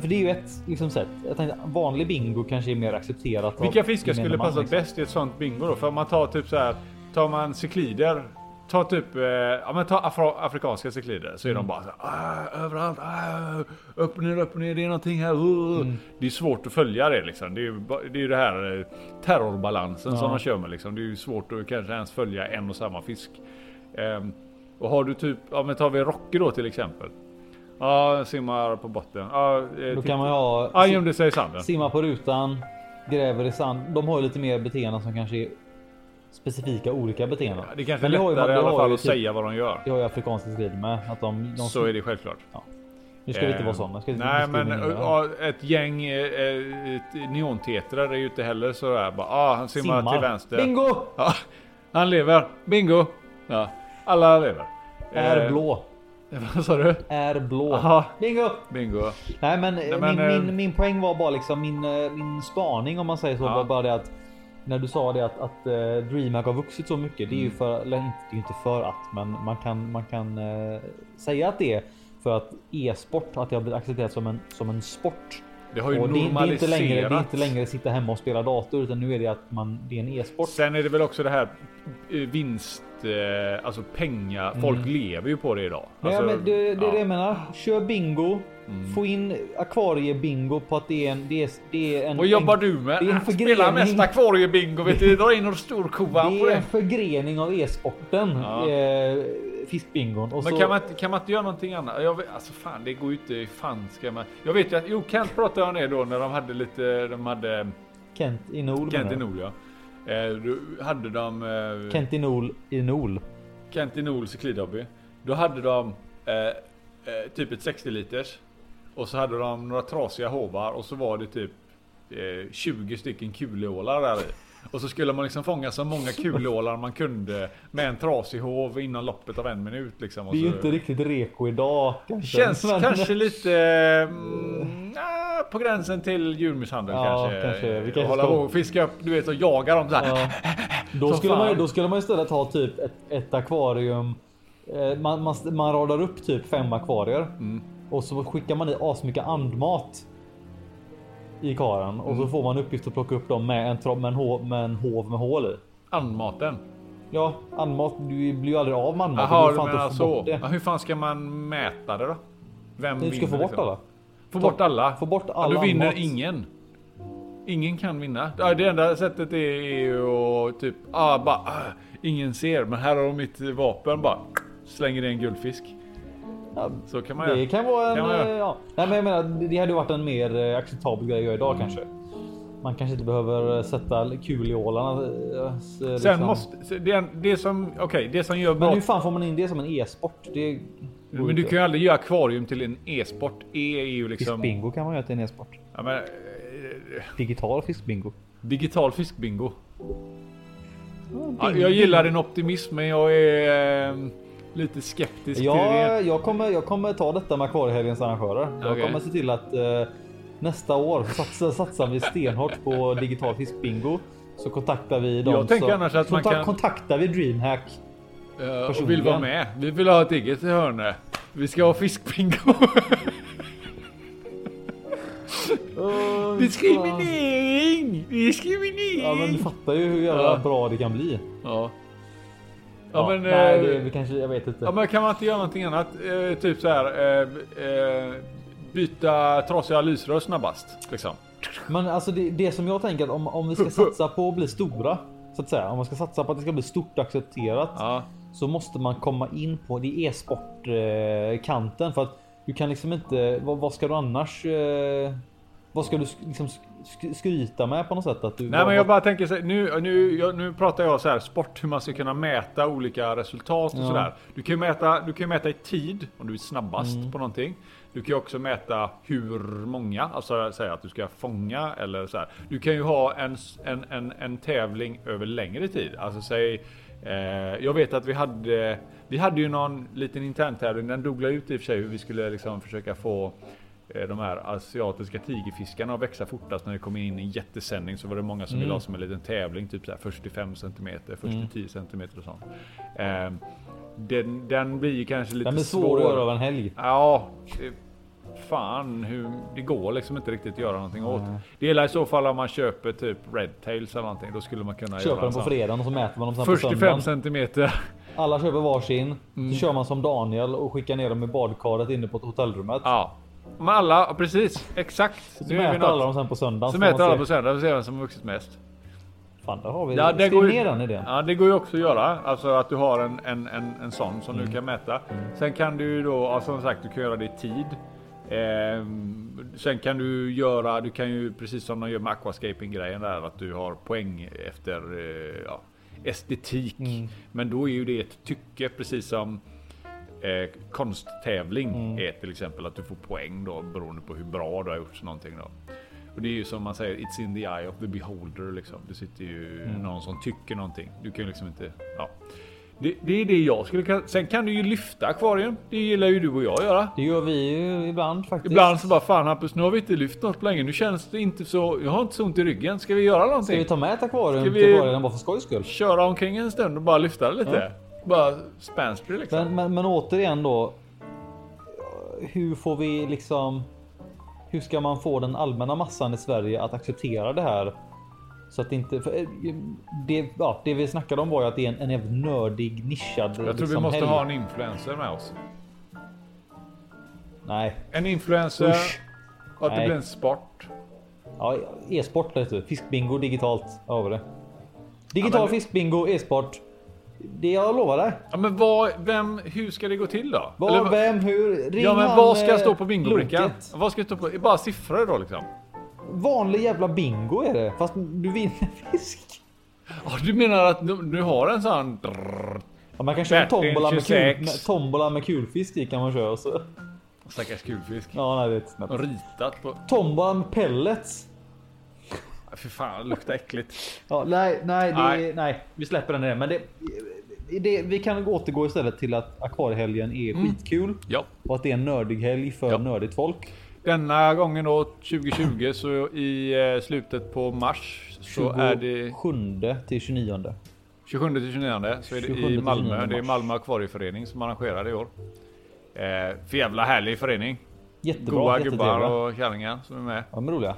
för det är ju ett liksom, sätt. Jag tänkte, vanlig bingo kanske är mer accepterat. Vilka fiskar skulle passa liksom. bäst i ett sånt bingo då? För om man tar typ så här, tar man cyklider, ta typ, eh, ja men ta afro, afrikanska cyklider så är Mm. de bara så här, "Ah, överallt, ah, upp och ner, upp och ner, det är någonting här. uh." Mm. Det är svårt att följa det liksom. Det är ju det, är det här eh, terrorbalansen som Ja. de kör med liksom. Det är ju svårt att kanske ens följa en och samma fisk. Ehm, och har du typ, ja men tar vi Rocky då till exempel. Ja, simmar på botten. Ja, eh, Då kan man ju ha ja, gömde sig i sanden. simma på rutan, gräver i sand. De har ju lite mer beteenden som kanske är specifika olika beteenden. Det kanske är det har ju- lättare i alla fall att typ- säga vad de gör. Det har ju afrikanska skriv med att de, de Så är det självklart. Nu ska vi inte Eh, vara sådana. Ska inte Nej men ja, ett gäng eh, eh, neontetrar är ju inte heller så där bara ah, han simmar, till vänster. Bingo! Ja, han lever. Bingo! Ja, alla lever. Är Eh, blå. Vad sa du? Är blå. Aha, Bingo! bingo. Nej men, Nej, men, min, eh, min, min poäng var bara liksom min, eh, min spaning om man säger så Ja. var bara det att när du sa det att, att uh, DreamHack har vuxit så mycket. Det är ju Mm. för, eller inte, det är inte för att, men man kan, man kan eh, säga att det är för att e-sport, att det har blivit accepterat som en, som en sport. Det har ju Och det, det, är inte längre, det är inte längre sitta hemma och spela dator utan nu är det att man, det är en e-sport. Sen är det väl också det här eh, vinst, eh, alltså pengar. Folk lever ju på det idag. Alltså, men det, det är ja. det jag menar. Kör bingo. Mm. Få in akvariebingo på att det är en... Det är, det är en Vad jobbar en, du med? det är en Spela mest akvariebingo vet du. Dra in någon storkovan Det på är det. en förgrening av e-sporten. Ja. Eh, fiskbingon. Och Men så, kan man, inte- kan man inte göra någonting annat? Jag vet, alltså fan det går ju inte. Fan ska man. Jag vet ju att, jo Kent pratade om det då när de hade lite, de hade Kent i Nol. Kent i? Nol ja. Eh, då hade de eh, Kent i Nol i Nol. Kent i Nol cyklidhobby. Då hade de eh, eh, typ ett 60 liters. Och så hade de några trasiga hovar och så var det typ eh, 20 stycken kulålar där i. Och så skulle man liksom fånga så många kulålar man kunde med en trasig hov innan loppet av en minut liksom. Det är ju inte riktigt reko idag. Kanske. Känns Men- kanske lite mm, på gränsen till djurmisshandel Ja, kanske. kanske. Vi kanske Hålla ska- på och fiska upp, du vet och jaga dem så här. Ja. Då, skulle man, då skulle man istället ha typ ett, ett akvarium. Eh, Man, man, man radar upp typ fem akvarier. Mm. Och så skickar man i asmycket andmat. I karen. Och Mm. så får man uppgift att plocka upp dem med en, tro- med en, hov, med en hov med hål i. Andmaten. Ja, andmat. Du blir ju aldrig av med andmat. Jaha, det du fan menar så. Ja, hur fan ska man mäta det då? Vem Du ska vinner, få bort liksom? alla. Få bort alla? Få bort Ja, alla då vinner andmat. ingen. Ingen kan vinna. Ja, det enda sättet är ju att typ, ah, bara, ah, ingen ser, men här har de mitt vapen bara. Slänger i en guldfisk. Ja, Så kan man det göra. kan vara en... Kan eh, ja. Nej, men jag menar, det hade varit en mer eh, acceptabel grej att göra idag kanske. Man kanske inte behöver eh, sätta kul i ålarna. s- Sen liksom. måste, det, det som, okej, det som gör bra. Men hur fan får man in det som en e-sport? Det Men du kan ju aldrig göra akvarium till en e-sport. E är ju liksom... Fiskbingo kan man göra till en e-sport. Ja, men, Digital fiskbingo. digital fiskbingo. Ja, jag gillar din optimism men jag är eh, lite skeptisk till Ja, det. jag kommer, jag kommer ta detta med akvariehelgens arrangörer. Jag kommer se till att eh, nästa år satsar, satsar vi stenhårt på digital fiskbingo. Så kontaktar vi dem Jag tänker som, annars att man kan- Kontaktar vi DreamHack. Eh, och vill vara med. Vi vill ha ett eget hörne. Vi ska ha fiskbingo. Diskriminering! Diskriminering! Ja men du fattar ju hur jävla Ja. bra det kan bli. Ja. Ja, men, nej, eh, det, vi kanske, jag vet inte. ja men kan man inte göra någonting annat? Eh, typ så här. Eh, eh, byta trasiga lysrör snabbast. Liksom. Men alltså det, det som jag tänker att om, om vi ska satsa på att bli stora. Så att säga. Om man ska satsa på att det ska bli stort accepterat. Ja. Så måste man komma in på det e-sport eh, kanten. För att du kan liksom inte. Vad, vad ska du annars? Vad ska du liksom sk- skryta med på något sätt? Att du Nej men jag bara tänker så, här, nu, nu, jag, nu pratar jag så här sport hur man ska kunna mäta olika resultat och Ja. sådär. Du kan ju mäta, du kan mäta i tid om du är snabbast Mm. på någonting. Du kan ju också mäta hur många, alltså säga att du ska fånga eller så här. Du kan ju ha en, en, en, en tävling över längre tid. Alltså säg eh, jag vet att vi hade, vi hade ju någon liten interntävling, den dog ut i och för sig hur vi skulle liksom försöka få de här asiatiska tigerfiskarna att växa fortast när det kom in i en jättesändning så var det många som ville ha som en liten tävling typ så här 45 cm, först Mm. 10 cm och sånt. Eh, den, den blir ju kanske lite Den blir svår att göra över en helg. Ja, det, fan hur, det går liksom inte riktigt att göra någonting åt. Nej. Det gäller i så fall om man köper typ Redtails eller någonting. Då skulle man kunna Köper göra den en på fredagen och så mäter man dem sen på 45 söndagen. centimeter. Alla köper varsin. Mm. Så kör man som Daniel och skickar ner dem i badkaret inne på hotellrummet. Ja. Men alla, precis, exakt. Så Nu vi mäter något. alla dem sen på söndagen. Så mäter alla på söndag och ser vem som har vuxit mest. Fan, där har vi Ja, det går ju- den idén. Ja, det går ju också att göra. Alltså att du har en, en, en, en sån som Mm. du kan mäta. Sen kan du ju då, ja, som sagt, du kan göra det i tid. Ehm, sen kan du göra, du kan ju precis som de gör med aquascaping grejen där, att du har poäng efter eh, ja, estetik. Mm. Men då är ju det ett tycke, precis som eh, konsttävling Mm. är till exempel att du får poäng då beroende på hur bra du har gjort någonting då. Och det är ju som man säger, it's in the eye of the beholder liksom. Det sitter ju Mm. någon som tycker någonting. Du kan ju liksom inte, ja. Det, det är det jag skulle kunna, sen kan du ju lyfta akvarium. Det gillar ju du och jag göra. Det gör vi ju ibland faktiskt. Ibland så bara fan Hampus, nu har vi inte lyft något på länge. Nu känns det inte så, jag har inte så ont i ryggen. Ska vi göra Ska någonting? vi ta med ett akvarium Ska vi- till början bara för skojs skull? Köra omkring en stund och bara lyfta det lite? Bara spanspray liksom. Men, men, men återigen då. Hur får vi liksom? Hur ska man få den allmänna massan i Sverige att acceptera det här? Så att det inte... Eh, det, ja, det vi snackade om var ju att det är en, en nördig nischad. jag tror vi liksom, måste helg. ha en influencer med oss. Nej, En influencer Usch. och att det Nej. blir en sport. ja, e-sport. Fiskbingo digitalt. Över det. Digital Ja, men- fiskbingo, e-sport. Det jag lovar dig. Ja men vad, vem, hur ska det gå till då? Vad, Eller vem, hur? Ring Ja men han, vad ska eh, stå på bingobrickan? Vad ska stå på? Bara siffror då liksom? Vanlig jävla bingo är det. Fast du vinner fisk. Ja, du menar att du, du har en sån... Ja, man kan köra tombola med, kul, 26. med, tombola med kulfisk i kan man köra. Så. Stackars kulfisk. Ja, nej, det är inte snabbt. Och ritat på... Tombola med pellets. Fy fan, det luktar äckligt. Ja, nej, nej, det, Nej. nej. vi släpper den där. Men det, det, vi kan återgå istället till att akvariehelgen är skitkul Ja. och att det är en nördig helg för Ja. nördigt folk. Denna gången då 2020 så i eh, slutet på mars så är det 27 till 29. 27 till 29 så är det 27 i Malmö. 29 Det är. Malmö akvarieförening som arrangerar det i år. Eh, för jävla härlig förening. Jättebra, Goa gubbar och kärringar som är med. Ja, de är roliga.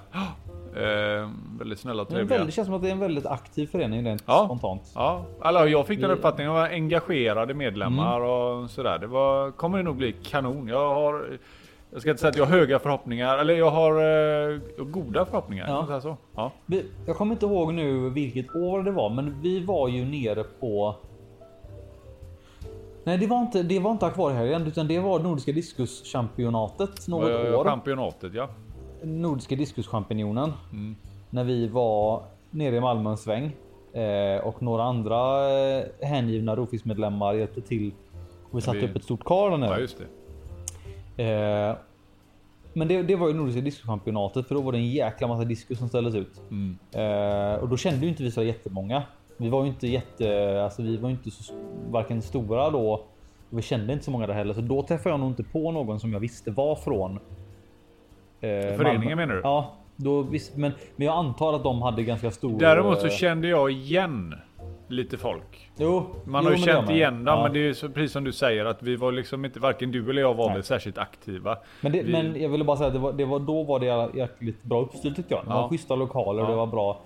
Eh, väldigt snälla och trevliga. väldigt, det känns som att det är en väldigt aktiv förening rent Ja. spontant. Ja, alla, jag fick den uppfattningen. Det var engagerade medlemmar Mm. och sådär. Det var, kommer det nog bli kanon. Jag har, jag ska inte säga att jag har höga förhoppningar, eller jag har eh, goda förhoppningar. Ja. säga Så. Ja. Vi, jag kommer inte ihåg nu vilket år det var, men vi var ju nere på. Nej, det var inte. Det var inte akvariehelgen, utan det var Nordiska diskuschampionatet något Eh, år. Championatet ja. Nordiska diskuschampinjonen. Mm. När vi var nere i Malmö en sväng eh, och några andra eh, hängivna Rofismedlemmar hjälpte till. Och vi satte vi- upp ett stort kar där nere. Ja just det. Eh, men det, det var ju Nordiska diskuschampionatet för då var det en jäkla massa diskus som ställdes ut. Mm. Eh, och då kände ju inte vi så jättemånga. Vi var ju inte jätte, alltså vi var inte så varken stora då. Och vi kände inte så många där heller, så då träffade jag nog inte på någon som jag visste var från. Eh, Föreningen Malmö. menar du? Ja, då visst, men, men jag antar att de hade ganska stor. Däremot så eh, kände jag igen lite folk. Jo, Man jo, har ju det känt igen dem, Ja. men det är så, precis som du säger att vi var liksom inte, varken du eller jag var Nej. väl särskilt aktiva. Men, det, vi- men jag ville bara säga att det var, det var, då var det jäkligt bra uppstyrt tyckte jag. Det Ja. var schyssta lokaler och Ja. det var bra.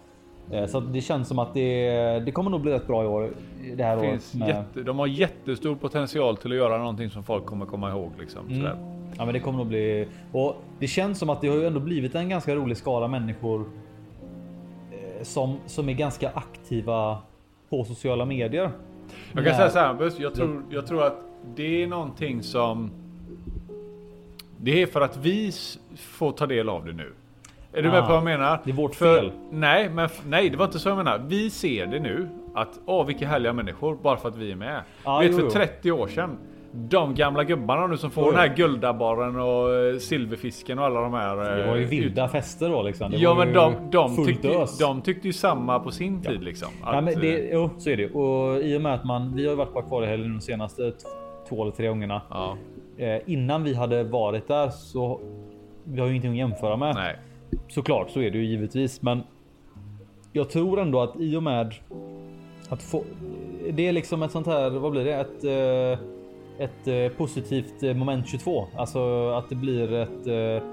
Eh, Så det känns som att det, det kommer nog bli rätt bra i år. Det här Finns året. Med, jätte, de har jättestor potential till att göra någonting som folk kommer komma ihåg. Liksom, Mm. Ja, men det kommer nog bli och det känns som att det har ju ändå blivit en ganska rolig skara människor. eh, Som som är ganska aktiva på sociala medier. Jag kan säga så här jag tror, jag tror att det är någonting som... Det är för att vi får ta del av det nu. Är du med Ah, på vad jag menar? det är vårt För- fel. Nej, men nej, det var inte så jag menar. Vi ser det nu att åh, vilka härliga människor bara för att vi är med. Ja, Vet jo, för jo. 30 år sedan. De gamla gubbarna nu som får Jo, den här guldabborren och eh, silverfisken och alla de här. Det var ju eh, vilda fester då liksom. Det Ja men de, de, tyckte, ös. de tyckte ju samma på sin tid liksom. Ja, Att, men det, eh, jo, så är det. Och i och med att man, vi har ju varit på akvariehelgen de senaste två eller tre gångerna. ja, Eh, innan vi hade varit där så vi har ju ingenting att jämföra med. nej. Såklart så är det ju givetvis, men jag tror ändå att i och med att få, det är liksom ett sånt här, vad blir det? Ett, eh, ett eh, positivt eh, moment 22, alltså att det blir ett eh,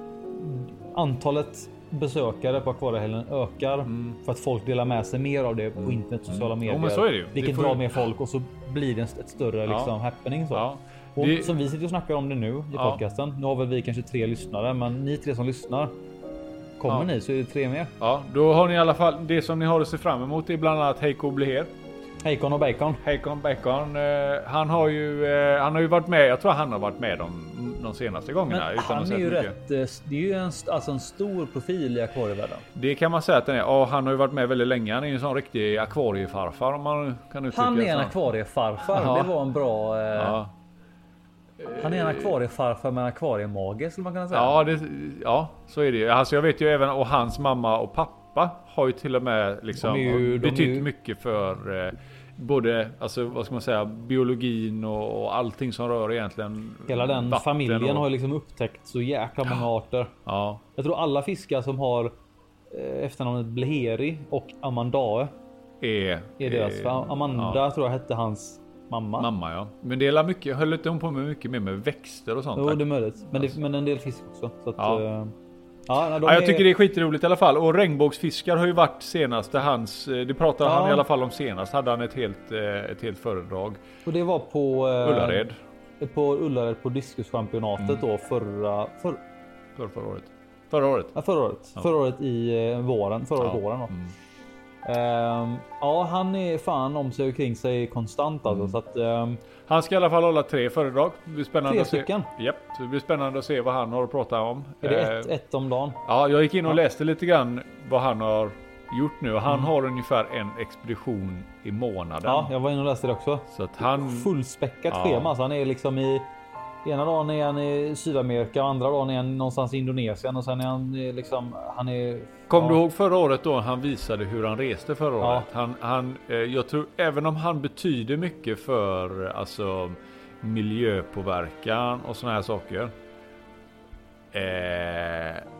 antalet besökare på akvariehelgen ökar för att folk delar med sig mer av det på internet, sociala medier. Mm. Jo, men så är det ju. Vilket Det drar ju- mer folk och så blir det ett ett större Ja. liksom, happening. Så. Ja. Och Det- som vi sitter och snackar om det nu i Ja. podcasten. Nu har väl vi kanske tre lyssnare, men ni tre som lyssnar. Kommer Ja. ni så är det tre mer. Ja, då har ni i alla fall det som ni har att se fram emot är bland annat Heiko Bleher. Hejkon och bacon. Heikon Bacon. Eh, han har ju. Eh, han har ju varit med. Jag tror han har varit med de, de senaste gångerna. Men utan han är ju rätt. eh, Det är ju en, alltså en stor profil i akvarievärlden. Det kan man säga att den är. Ja, han har ju varit med väldigt länge. Han är ju en sån riktig akvariefarfar om man kan uttrycka Han är en akvariefarfar. Ja. Det var en bra. Eh, Ja. Han är en akvariefarfar med akvariemage skulle man kunna säga. Ja, det, ja, så är det ju. Alltså jag vet ju även och hans mamma och pappa har ju till och med liksom ju- betytt ju- mycket för eh, både, alltså vad ska man säga, biologin och, och allting som rör egentligen Hela den familjen och, har liksom upptäckt så jäkla många arter. Ja, Jag tror alla fiskar som har eh, efternamnet Bleheri och Amandae är, är deras. För Amanda ja. tror jag hette hans mamma. mamma ja. Men det är mycket, höll inte hon på med mycket mer med växter och sånt? Jo, det är möjligt. Men, det, men en del fisk också. Så att, Ja. Ja. Ja, jag är- tycker det är skitroligt i alla fall. Och regnbågsfiskar har ju varit senaste hans, eh, det pratade Ja. han i alla fall om senast. Hade han ett helt, eh, ett helt föredrag. Och det var på eh, Ullared, På Ullared på diskuschampionatet Mm. då förra, för, förra, förra året. Förra året. ja, förra året. Ja. Förra året i våren. Förra året Ja. våren då. Mm. Ehm, ja, han är fan om sig och kring sig konstant alltså. Mm. Så att, ehm, Han ska i alla fall hålla tre föredrag. Det blir spännande tre att se. stycken. Japp, så det blir spännande att se vad han har att prata om. Är det ett, Eh, ett om dagen? Ja, jag gick in och Ja. läste lite grann vad han har gjort nu. Han Mm. har ungefär en expedition i månaden. Ja, jag var inne och läste det också. Så att han... Fullspäckat Ja. schema. Alltså, han är liksom i Ena dagen är han i Sydamerika, andra dagen är han någonstans i Indonesien och sen är han eh, liksom. Han är. Kom ja. du ihåg förra året då han visade hur han reste förra Ja. året? Han, han, eh, jag tror även om han betyder mycket för alltså miljöpåverkan och såna här saker. Eh,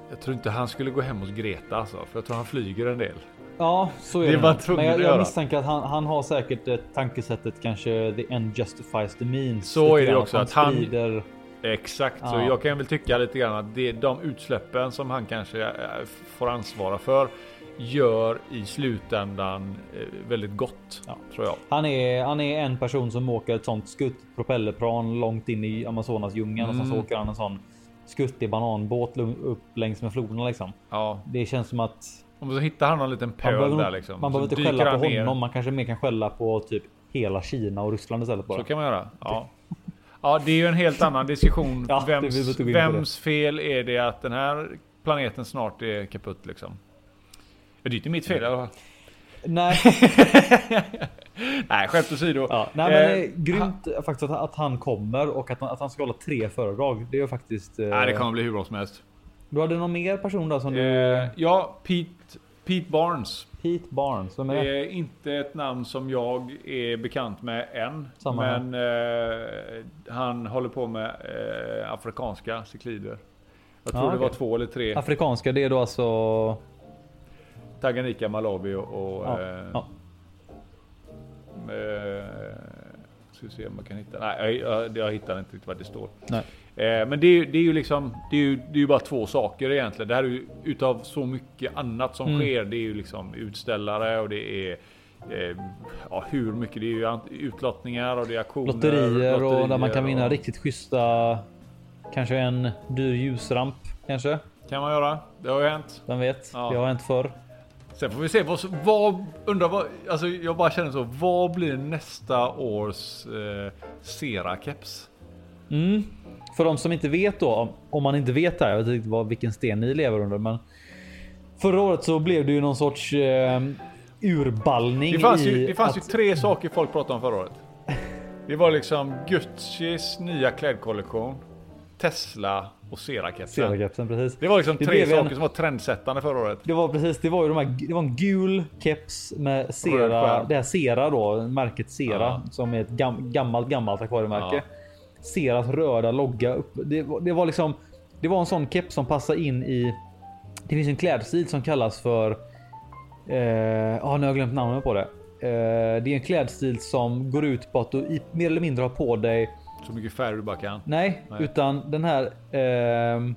jag tror inte han skulle gå hem hos Greta alltså, för jag tror han flyger en del. Ja, så är Det det. var nog. tvungen Men jag, jag misstänker att han, han har säkert ett tankesättet kanske the end justifies the means. Så är det också, att han- sprider. Exakt, så Ja. jag kan väl tycka lite grann att det, de utsläppen som han kanske eh, får ansvara för gör i slutändan eh, väldigt gott, Ja. tror jag. Han är, han är en person som åker ett sånt skutt propellerplan långt in i Amazonas djungeln och sen så Mm. åker han en sån skuttig bananbåt upp längs med floderna liksom. Ja, Det känns som att om så hittar han någon liten man pöl behöver, där liksom. man behöver inte skälla han på ner. honom. Man kanske mer kan skälla på typ hela Kina och Ryssland istället bara. Så kan man göra. Ja. ja, det är ju en helt annan diskussion. Ja, vems vems fel är det att den här planeten snart är kaputt liksom? Det är inte mitt fel i alla fall. Nej, Nej, skämt åsido. ja, nej men Eh, eh, grymt faktiskt att, att han kommer och att han, att han ska hålla tre föredrag. Det är faktiskt. Eh, Nej, det kommer bli hur bra som helst. Du hade någon mer person där som du? Eh, ja, Pete, Pete Barnes. Pete Barnes. Vem är Det det? är inte ett namn som jag är bekant med än. Samma men eh, han håller på med eh, afrikanska cyklider. Jag tror Ja, det var två eller tre. Afrikanska, det är då alltså. Tanganyika, Malawi och... och Ja, eh, ja. eh, ska vi se om man kan hitta. Nej, jag, jag, jag hittar inte riktigt vad det står. Nej. Eh, men det är, ju- det är ju liksom, det är ju, det är ju bara två saker egentligen. Det här är ju utav så mycket annat som Mm. sker. Det är ju liksom utställare och det är eh, ja, hur mycket. Det är ju utlottningar och det är auktioner. Lotterier och där man kan vinna och- riktigt schyssta. Kanske en dyr ljusramp kanske. Kan man göra. Det har ju hänt. Vem vet? Ja. Det har hänt förr. Sen får vi se vad, vad undrar vad, alltså jag bara känner så. Vad blir nästa års eh, Sera-keps? Mm. För de som inte vet då, om- man inte vet det här, jag vet inte vad, vilken sten ni lever under, men Förra året så blev det ju någon sorts eh, urballning. Det fanns, ju, det fanns att, ju tre saker folk pratade om förra året. Det var liksom Guccis nya klädkollektion, Tesla och. Sera-kepsen, precis. Det var liksom Det tre blev en- saker som var trendsättande förra året. Det var precis, det var ju de här, det var en gul keps med skärm. det här Sera då, märket Sera Ja. som är ett gam, gammalt gammalt akvariemärke. Ja. Seras röda logga upp. Det, var- det var liksom, det var en sån keps som passar in i. Det finns en klädstil som kallas för. Eh, ja, nu har jag glömt namnet på det. Eh, det är en klädstil som går ut på att du i, mer eller mindre har på dig Så mycket färg du bara kan. Nej, Nej. utan den här. ehm,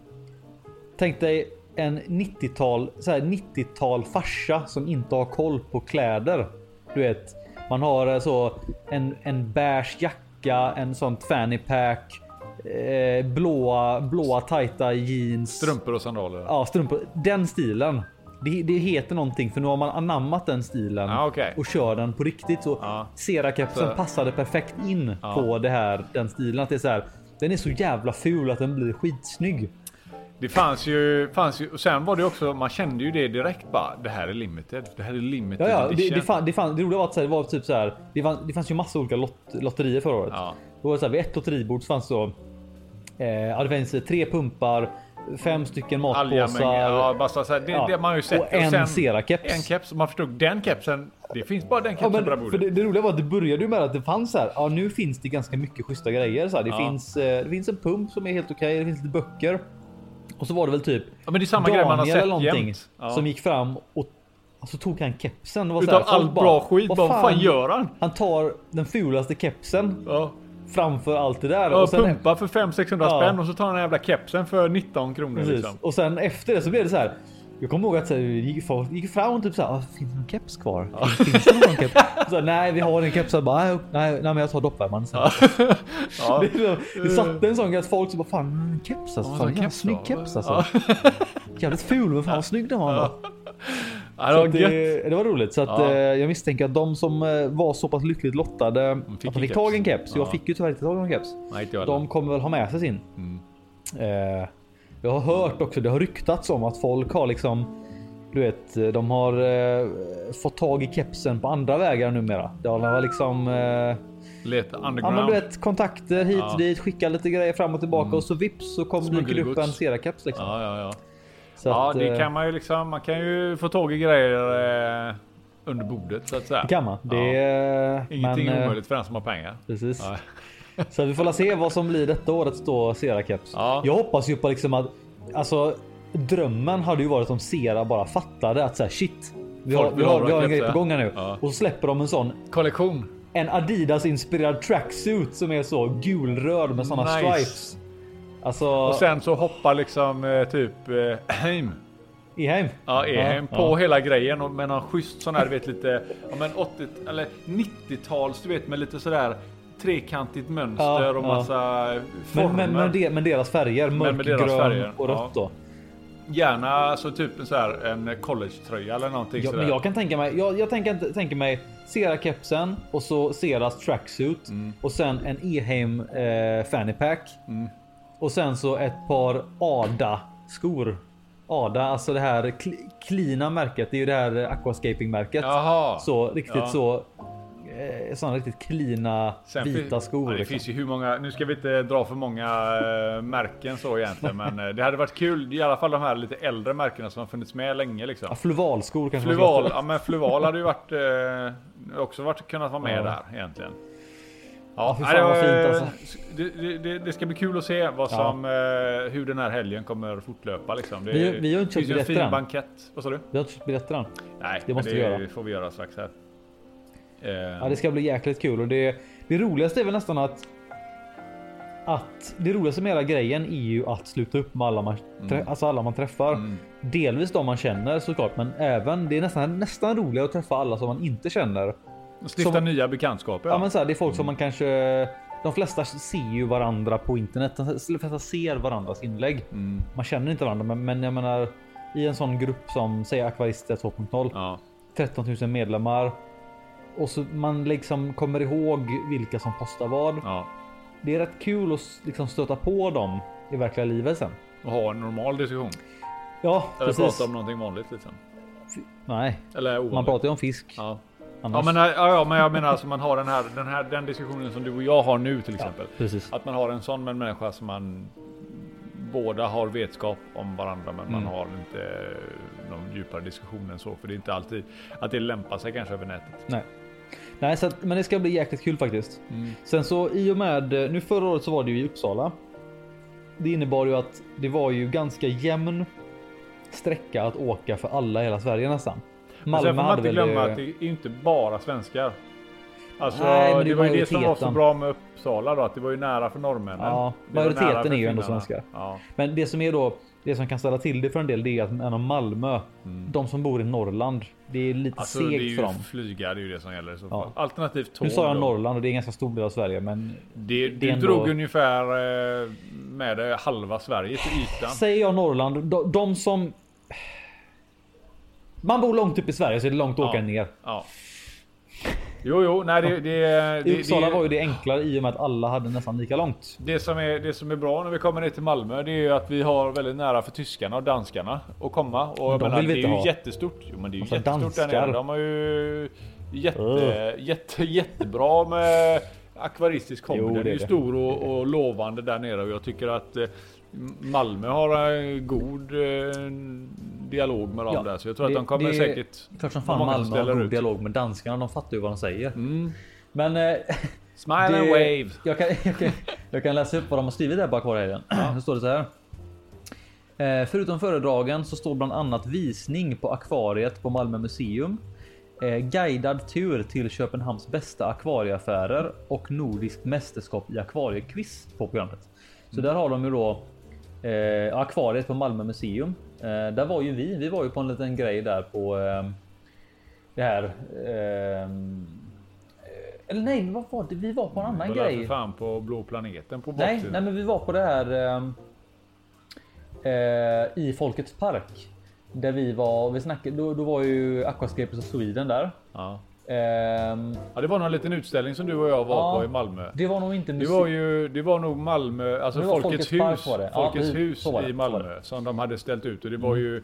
tänk dig en 90-tal, så här 90-tal farsa som inte har koll på kläder. Du vet, man har eh, så en, en beige jacka, en sånt fanny pack, eh, blåa, blåa tajta jeans. Strumpor och sandaler. Ja, strumpor. Den stilen. Det, det heter någonting för nu har man anammat den stilen Ja, okej. och kör den på riktigt. Så Ja. Sera-kepsen passade perfekt in Ja. på det här, den stilen. Att det är så här, den är så jävla ful att den blir skitsnygg. Det fanns ju, fanns ju, och sen var det också, man kände ju det direkt bara. Det här är limited. Det här är limited Ja, ja, det, edition. det, fan, det, fan, det roliga var att så här, det var typ så här. Det, fann, det fanns ju massa olika lott, lotterier förra året. Ja. Då var det så här, vid ett lotteribord så fanns så. Eh, ja, det fanns tre pumpar, fem stycken matpåsar. ja, bara så här, det, Ja. det man ju sett. Och en Sera-keps. En keps. Man förstod den kepsen. Det finns bara den Ja, kepsen på det för bordet. det, det roliga var att det började ju med att det fanns så här. Ja, nu finns det ganska mycket schyssta grejer. Så här. Det, Ja. finns, eh, det finns en pump som är helt okej. Det finns lite böcker. Och så var det väl typ Ja, men det är samma grej man har Daniel sett eller någonting. Ja. som gick fram och så tog han kepsen. Så Utav här, folk all bra skit. "Vad Vad fan gör han? Han tar den fulaste kepsen Ja. framför allt det där. Ja, och sen, pumpa för 500-600 Ja. spänn och så tar han den jävla kepsen för 19 kronor liksom. och sen efter det så blev det så här. Jag kommer ihåg att så här, gick, folk gick fram och typ så här, "Ah, finns det någon keps kvar? Finns det någon keps? Så nej, vi har en keps. Jag bara, nej, nej, nej, men jag tar doppvärmaren sen. Ja. Det, så- det satte en sån grej att folk som bara fan en keps alltså. Ja, Fan, en keps snygg keps alltså. Jävligt ful men fan vad snygg den var. Ja, det Så det, det var roligt så att Ja. eh, jag misstänker att de som eh, var så pass lyckligt lottade fick att de en fick tag i en keps. keps. Jag Ja. fick ju tyvärr inte tag i någon keps. Nej. De kommer väl ha med sig sin. Mm. Eh, jag har hört också, det har ryktats om att folk har liksom du vet, de har eh, fått tag i kepsen på andra vägar numera. De har liksom eh, Leta Ja underground. men du vet kontakter hit Ja. och dit, skicka lite grejer fram och tillbaka och så vips så kommer dyker det upp en Sera-keps liksom. Ja, ja, ja. Så ja, att, det eh, kan man ju liksom. Man kan ju få tag i grejer eh, under bordet så att säga. det kan man. Det är, Ingenting men, eh, omöjligt för den som har pengar. Precis. Ja. Så vi får la se vad som blir detta årets då Sera-keps. Ja. Jag hoppas ju på liksom att alltså drömmen hade ju varit om Sera bara fattade att så här, shit. Vi har, vi har, ha vi har en grej keps, på gång här nu Ja. och så släpper de en sån Kollektion. en Adidas inspirerad tracksuit som är så gulröd med såna Nice. stripes. Alltså Och sen så hoppar liksom eh, typ eh, Heim. Eheim. Ja, Ehem Ja, på ja. hela grejen och med någon schysst sån här du vet lite ja, men 80 eller 90-tals du vet med lite sådär trekantigt mönster Ja, och ja. massa former. Men, men, med, de, med deras färger, mörkgrön och rött ja. då. Gärna så typ en så här en college-tröja eller någonting Ja, men jag kan tänka mig, jag, jag tänker, tänker mig Sera-kepsen och så Seras tracksuit Mm. och sen en Eheim eh, fanny pack. Mm. Och sen så ett par Ada skor. Ada, alltså det här kl- cleana märket. Det är ju det här aquascaping märket. Jaha. Så riktigt Ja. så. Eh, sådana riktigt Sen vita skor. Ja, det liksom. finns ju hur många, nu ska vi inte dra för många eh, märken så egentligen men eh, det hade varit kul i alla fall de här lite äldre märkena som har funnits med länge liksom. Ja, fluvalskor kanske Fluval, ja men Fluval hade ju varit eh, också varit, kunnat vara med Ja. där egentligen. Ja, fan vad det, fint var- alltså. det, det, det, det ska bli kul att se vad Ja. som, eh, hur den här helgen kommer fortlöpa liksom. Det, Vi- vi har inte köpt biljetter än. Vad sa du? Vi har inte köpt biljetter än. Nej, Det måste vi göra. får vi göra strax här. Eh, Ja, det ska bli jäkligt kul och det, det roligaste är väl nästan att att det roligaste med hela grejen är ju att sluta upp med alla man, trä, alltså alla man träffar. Mm. Delvis de man känner såklart, men även det är nästan nästan roligare att träffa alla som man inte känner. Stifta som- nya bekantskaper. Ja, men så här, det är folk som man kanske. De flesta ser ju varandra på internet. De flesta ser varandras inlägg. Mm. Man känner inte varandra, men, men jag menar i en sån grupp som säger Akvarister 2.0. Ja. 13 000 medlemmar och så man liksom kommer ihåg vilka som postar vad. ja. Det är rätt kul att liksom stöta på dem i verkliga livet sen. Och ha en normal diskussion. Ja, Eller precis. prata om någonting vanligt liksom. Nej, Eller ovanligt. man pratar ju om fisk. Ja. Annars. Ja, men, ja, ja, men jag menar alltså man har den här, den här den diskussionen som du och jag har nu till exempel. Precis. Att man har en sån med en människa som man båda har vetskap om varandra men man Mm. har inte någon djupare diskussion än så. För det är inte alltid att det lämpar sig kanske över nätet. Nej. Nej, så att, men det ska bli jäkligt kul faktiskt. Mm. Sen så i och med, nu förra året så var det ju i Uppsala. Det innebar ju att det var ju ganska jämn sträcka att åka för alla i hela Sverige nästan. Men sen får man inte glömma eh, att det är inte bara svenskar. Alltså Nej, men det det, var ju det som var så bra med Uppsala då, att det var ju nära för norrmännen. Ja, Det majoriteten är ju ändå svenskar. Ja. Men det som är då, det som kan ställa till det för en del, det är att ändå Malmö, de som bor i Norrland, det är lite Mm. Alltså segt för dem. flyga, det är ju det som gäller så Ja. Alternativt tåg. Nu sa jag då. Norrland och det är en ganska stor del av Sverige, men Det, det du ändå- drog ungefär eh, med halva Sverige till ytan. säger jag Norrland, de, de som... Man bor långt upp i Sverige så är det långt att Ja. åka ner. Ja. Jo, jo, nej det, det, det, I Uppsala det, var ju det enklare i och med att alla hade nästan lika långt. det, som är, det som är bra när vi kommer ner till Malmö det är ju att vi har väldigt nära för tyskarna och danskarna att komma. Och jag de menar, vill vi det är inte ju ha. jättestort. Jo men det är ju Alltså, jättestort där danskar. nere. De har ju jätte, Ugh. jätte, jättebra med akvaristisk. Jo, Den det är är ju stor och, och lovande där nere och jag tycker att eh, Malmö har en god eh, dialog med dem Ja, där så jag tror det- att de kommer det- säkert Klart som fan Malmö har ställer god ut. dialog med danskarna. De fattar ju vad de säger. Mm. Men eh, Smile and det- wave. Jag kan, jag, kan, jag kan läsa upp vad de har skrivit där på akvariehelgen. Det står det så här. Eh, förutom föredragen så står bland annat visning på akvariet på Malmö museum. Eh, guidad tur till Köpenhamns bästa akvarieaffärer och nordiskt mästerskap i akvariequiz på programmet. Så där har de ju då eh, akvariet på Malmö museum. Eh, där var ju vi. Vi var ju på en liten grej där på eh, det här. ehm, eh, eller nej, vad var det? Vi var på en annan grej. för fan på blå planeten på Nej, nej, men vi var på det här ehm, eh, i Folkets park. Där vi var, vi snackade, då, då var ju Aquascapers of Sweden där. Ja. Ehm, ja, det var någon liten utställning som du och jag var Ja. på i Malmö. det var nog inte Det musik. var ju, det var nog Malmö, alltså Det Folkets, Folkets hus, det. Ja, Folkets precis. hus det, i Malmö som de hade ställt ut och det var ju.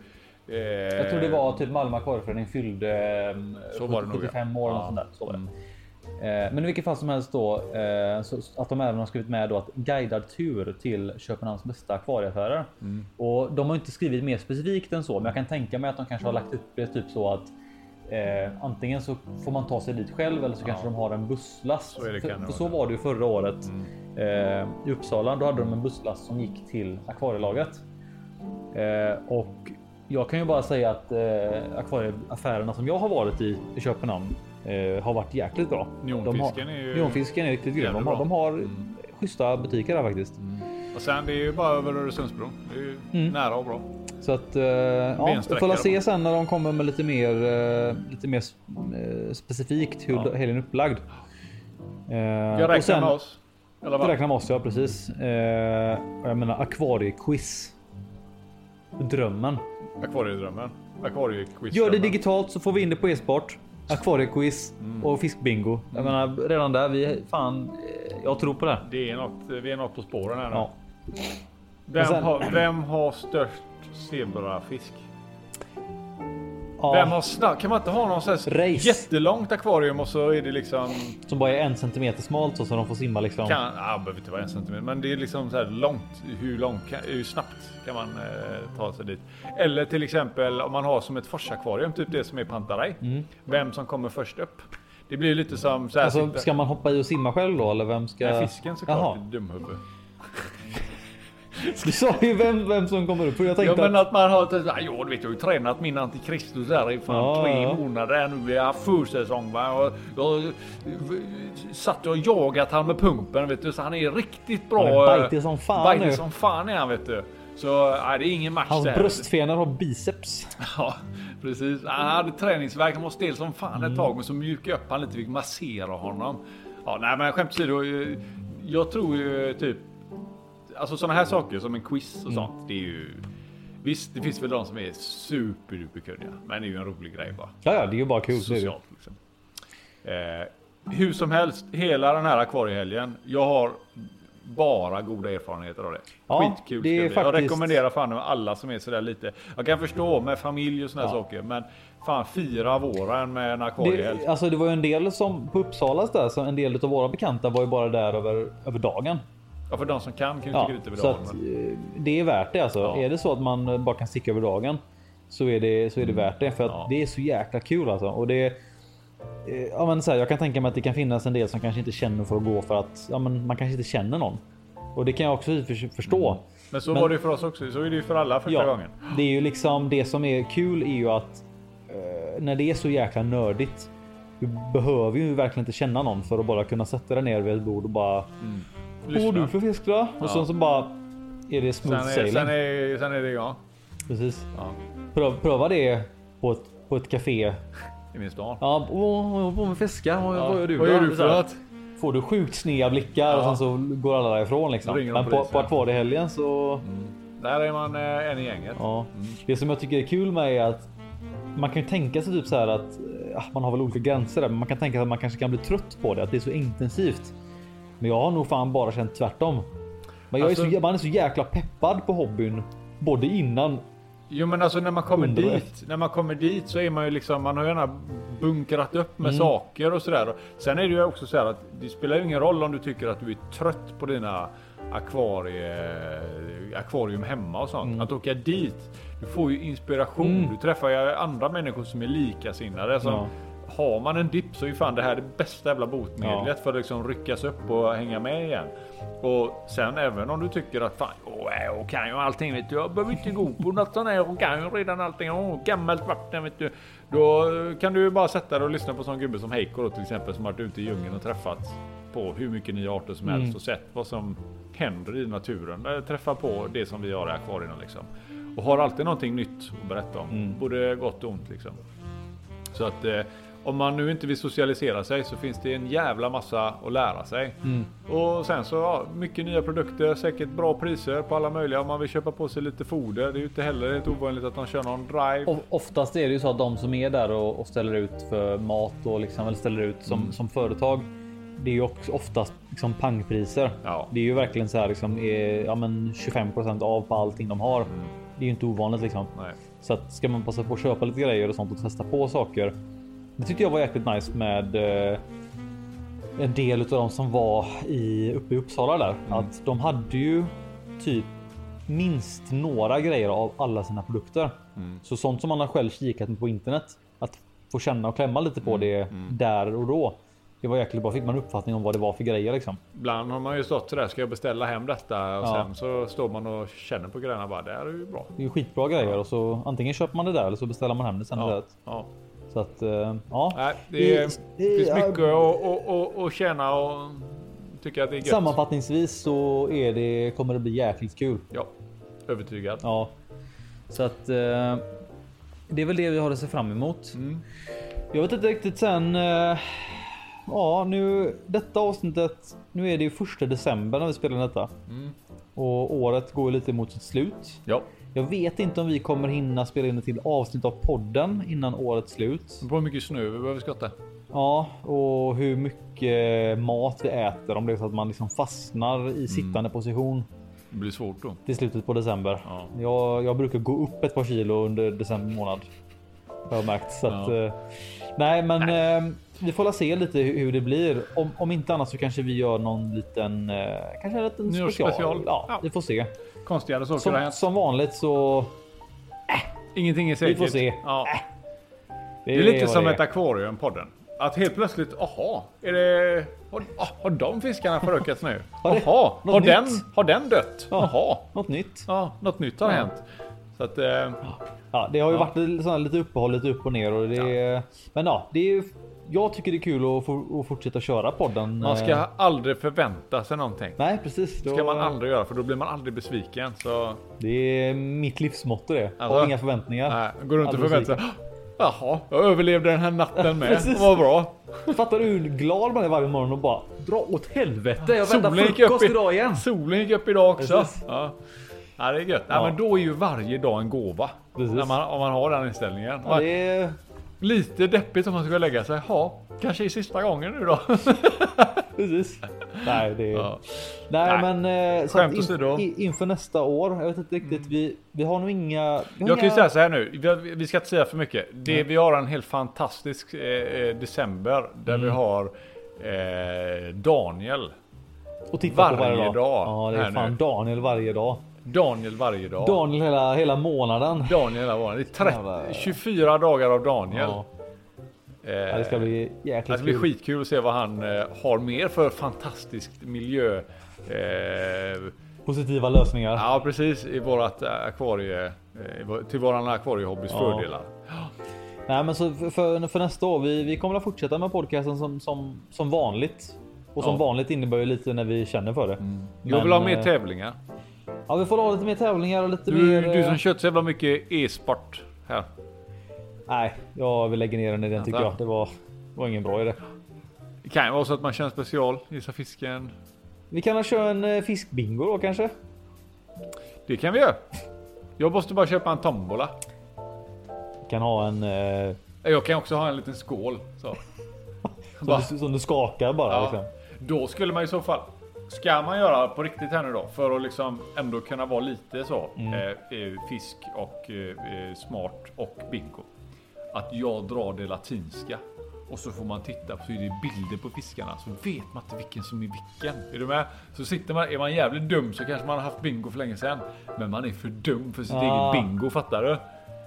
Eh, Jag tror det var typ Malmö akvarieförening fyllde Så var det nog, ja. 75 år Ja. sånt där. Så var det. Mm. Eh, Men i vilket fall som helst då eh, så att de även har skrivit med då att guidad tur till Köpenhamns bästa akvarieaffärer. Mm. Och de har inte skrivit mer specifikt än så, men jag kan tänka mig att de kanske har lagt upp det typ så att eh, antingen så får man ta sig dit själv eller så kanske de har en busslast. Så för, för så var det ju förra året Mm. eh, i Uppsala. Då hade de en busslast som gick till akvarielaget. Eh, och jag kan ju bara säga att eh, akvarieaffärerna som jag har varit i i Köpenhamn eh, har varit jäkligt bra. Neonfisken har, är ju- Neonfisken är riktigt grym. De har, de har Mm. schyssta butiker där faktiskt. Och sen det är ju bara över Öresundsbron. Det är ju Mm. nära och bra. Så att eh, ja, vi får se sen när de kommer med lite mer, eh, lite mer eh, specifikt hur Ja. helgen är upplagd. Eh, Jag och räknar sen- med oss. Eller vad? räknar med oss, ja precis. Eh, jag menar akvariequiz. Drömmen. Akvariedrömmen. Akvariequiz. Gör det digitalt så får vi in det på e-sport. Akvariequiz Mm. och fiskbingo. Jag menar redan där, vi fan, eh, jag tror på det. Det är något, vi är något på spåren här nu. Ja. Vem, sen- har, vem har störst zebrafisk? Ja, Vem har snabb? Kan man inte ha någon sån här Race. jättelångt akvarium och så är det liksom Som bara är en centimeter smalt så, så de får simma liksom. kan, ja, behöver inte vara en centimeter, men det är liksom så här långt. Hur långt, hur snabbt kan man eh, ta sig dit? Eller till exempel om man har som ett forsakvarium, typ det som är Pantarei. Vem som kommer först upp. Det blir lite som så här. Mm. Alltså, ska man hoppa i och simma själv då eller vem ska? Nej, fisken såklart. Dumhuvud. Du sa ju vem, vem som kommer upp. Jag Ja tänkte men att, att man har, ja du vet jag har ju tränat min antikristus där i fan Ja, tre ja. månader nu. Vi har haft försäsong va. Och jag satt och jagat han med pumpen vet du. Så han är riktigt bra. Han är bajtig som fan bajtig nu. som fan är han vet du. Så nej, det är ingen match hans bröstfenor har biceps. Ja precis. Han hade träningsvärk. Han var stel som fan Mm. ett tag. Men så mjukade jag upp han lite. Fick massera honom. Ja nej men skämt åsido. eh, Jag tror ju typ. Alltså sådana här saker som en quiz och Mm. sånt. Det är ju. Visst det finns väl de som är superduper kunniga. Men det är ju en rolig grej bara. Ja, ja, det är ju bara kul. Socialt liksom. Eh, hur som helst. Hela den här akvariehelgen. Jag har bara goda erfarenheter av det. Ja, Skitkul det är bli. Jag faktiskt- rekommenderar fan alla som är sådär lite. Jag kan förstå med familj och såna här Ja. saker, men fan fyra våren med en akvariehelg. Det, alltså det var ju en del som på Uppsalas där, så en del av våra bekanta var ju bara där över, över dagen. Ja, för de som kan kan ju tycka lite över dagen. att, eh, det är värt det alltså. Är det så att man eh, bara kan sticka över dagen så är det, så är det värt det. För att Mm. Det är så jäkla kul alltså. Och det, eh, ja, men så här, jag kan tänka mig att det kan finnas en del som kanske inte känner för att gå för att ja, men man kanske inte känner någon. Och det kan jag också förstå. Men så Men- var det ju för oss också. Så är det ju för alla första Ja, gången. det är ju liksom det som är kul är ju att eh, när det är så jäkla nördigt. Du behöver ju verkligen inte känna någon för att bara kunna sätta dig ner vid ett bord och bara. Vad har du för fisk då? Och sen så bara är det smooth Sen är, sailing. sen, är, sen är det jag. Precis. Ja, Pröva, pröva det på ett, på ett café. I min stad. Ja, åh, vad håller på med fiskar. Vad, Ja, vad gör du Vad gör du för något? Får du sjukt sneda blickar och Ja. sen så går alla därifrån liksom. Men på, på akvariehelgen så. Där är man eh, en i gänget. Ja. Det som jag tycker är kul med är att man kan ju tänka sig typ så här att man har väl olika gränser där, men man kan tänka sig att man kanske kan bli trött på det, att det är så intensivt. Men jag har nog fan bara känt tvärtom. Men jag är Alltså- så, man är så jäkla peppad på hobbyn både innan. Jo men alltså när man kommer Under dit, när man kommer dit så är man ju liksom, man har gärna bunkrat upp med Mm. saker och sådär. Sen är det ju också så här att det spelar ju ingen roll om du tycker att du är trött på dina akvarie, akvarium hemma och sånt. Mm. Att åka dit, du får ju inspiration. Du träffar ju andra människor som är likasinnade. Som, Ja. Har man en dipp så är ju fan det här det bästa jävla botemedlet Ja. för att liksom ryckas upp och hänga med igen. Och sen även om du tycker att fan, åh, jag kan ju allting vet du. Jag behöver inte gå på något sånt här. Jag kan ju redan allting. Åh, gammalt vatten vet du. Då kan du ju bara sätta dig och lyssna på sån gubbe som Heiko då till exempel som har varit ute i djungeln och träffat på hur mycket nya arter som helst Mm. och sett vad som händer i naturen. Eh, Träffa på det som vi har i akvarierna liksom. Och har alltid någonting nytt att berätta om. Mm. Både gott och ont liksom. Så att eh, om man nu inte vill socialisera sig så finns det en jävla massa att lära sig. Mm. Och sen så ja, mycket nya produkter, säkert bra priser på alla möjliga. Om man vill köpa på sig lite foder. Det är ju inte heller helt ovanligt att de kör någon drive. O- Oftast är det ju så att de som är där och, och ställer ut för mat och liksom eller ställer ut som, Mm. som företag. Det är ju också oftast liksom pangpriser. Ja. Det är ju verkligen så här liksom är, ja, men 25% av på allting de har. Det är ju inte ovanligt liksom. Nej. Så att ska man passa på att köpa lite grejer och sånt och testa på saker. Det tyckte jag var jäkligt nice med eh, en del av de som var i uppe i Uppsala där. Att de hade ju typ minst några grejer av alla sina produkter. Så sånt som man har själv kikat på internet. Att få känna och klämma lite på det där och då. Det var jäkligt bra. Fick man uppfattning om vad det var för grejer liksom. Ibland har man ju stått sådär, ska jag beställa hem detta? Och Ja. sen så står man och känner på grejerna bara, det här är ju bra. Det är ju skitbra grejer och så antingen köper man det där eller så beställer man hem det sen Ja. istället. Ja. Så att eh, ja. Nej, det, är, Det- finns mycket att, känna och tycka att det är gött. Sammanfattningsvis så är det, kommer det bli jäkligt kul. Ja, övertygad. Ja, så att eh, det är väl det vi har att se fram emot. Mm. Jag vet inte riktigt sen. Eh, ja, nu detta avsnittet. Nu är det ju första december när vi spelar detta Mm. och året går lite mot sitt slut. Ja, Jag vet inte om vi kommer hinna spela in ett till avsnitt av podden innan årets slut. på hur mycket snö vi behöver skotta. Ja, och hur mycket mat vi äter om det är så att man liksom fastnar i sittande position Det blir svårt då. till slutet på december. Ja. Jag, jag brukar gå upp ett par kilo under december månad. Har jag märkt. Så att, Ja. eh, nej, men eh, vi får se lite hur, det blir. Om, om inte annat så kanske vi gör någon liten, eh, kanske en liten special. Nyårsspecial. Ja, Ja. vi får se. Konstigare saker har Som, hänt. som vanligt så. Ingenting är säkert. får se. Ja. Det är lite vad som det ett akvarium podden. Att helt plötsligt, aha, är det, har, ah, har de fiskarna förökats nu? Har det- Jaha, något har den, har den dött? Ja. Jaha, Något nytt. ja, något nytt har Ja. hänt. Så att, eh, Ja, det har ju Ja. varit lite, sådana, lite uppehåll, lite upp och ner och det. Men ja, det är. ju- Jag tycker det är kul att, få, att fortsätta köra podden. man eh, ska aldrig förvänta sig någonting. Nej, precis. Det ska man aldrig göra för då blir man aldrig besviken. Så Det är mitt livsmotto det. Alltså? Har inga förväntningar. nej, gå runt och Aldrig förvänta sig. Jaha, jag överlevde den här natten med. Precis. Vad bra. Fattar du hur glad man är varje morgon och bara dra åt helvete. Jag väntar frukost i- idag igen. Solen gick upp idag också. Precis. Ja. ja, det är gött. Ja. Ja. men då är ju varje dag en gåva. Precis. När man, om man har den inställningen. Ja, det är... Lite deppigt om man ska lägga sig. Ja, kanske är sista gången nu då. Precis. Nej, det är... Ja. Nej, Nej. men eh, så in, i- inför nästa år. Jag vet inte riktigt. Vi, vi har nog inga. Vi har Jag kan ju inga... säga så här nu, vi, vi ska inte säga för mycket. Det, vi har en helt fantastisk eh, eh, december där Mm. vi har eh, Daniel. och titta på varje varje dag. dag Ja, det är fan nu. Daniel varje dag. Daniel varje dag. Daniel hela, hela månaden. Daniel hela morgonen. Det är 30, Jävlar. 24 dagar av Daniel. Ja, Eh, ja, det ska bli det jäkligt ska bli kul. skitkul att se vad han eh, har mer för fantastiskt miljö. Eh, Positiva lösningar. ja precis i vårat akvarie. Till våran akvariehobbys Ja. fördelar. Nej, men så för, för, nästa år. Vi, vi kommer att fortsätta med podcasten som, som, som vanligt. Och som Ja. vanligt innebär ju lite när vi känner för det. Jag vill ha mer tävlingar. Ja, vi får ha lite mer tävlingar och lite Du, mer. du eh, som kört så jävla mycket e-sport här. Nej, ja, vi lägger ner den idén tycker Vänta. jag. Det var, var ingen bra idé. Det kan ju vara så att man kör en special, gissa fisken. Vi kan köra en eh, fiskbingo då kanske? Det kan vi göra. Jag måste bara köpa en tombola. Vi kan ha en eh, Jag kan också ha en liten skål. Så. som, du, som du skakar bara. Ja. Liksom. Då skulle man i så fall. Ska man göra på riktigt här nu då för att liksom ändå kunna vara lite så Mm. eh, eh, fisk och eh, eh, smart och bingo. Att jag drar det latinska och så får man titta så är det bilder på fiskarna så vet man inte vilken som är vilken. Är du med? Så sitter man, är man jävligt dum så kanske man har haft bingo för länge sedan. Men man är för dum för sitt Ah. eget bingo, fattar du?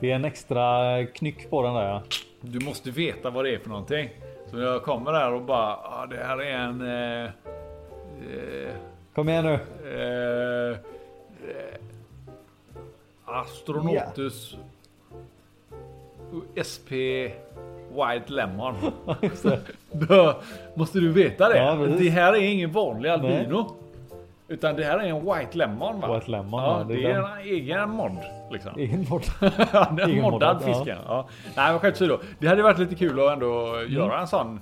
Det är en extra knyck på den där. Ja. Du måste veta vad det är för någonting. Så när jag kommer där och bara, ah, det här är en... Eh, eh, Kom igen nu. eh, eh, Astronautus SP White Lemon. Då måste du veta det. Ja, det här är ingen vanlig albino. Utan det här är en White Lemon va? White Lemon, ja, ja, det är en egen mod. Liksom. Ingen bort. Ja, den Egen moddad moddad, ja. fisken. Ja. Nej men skämt åsido. Det hade varit lite kul att ändå Mm. göra en sån.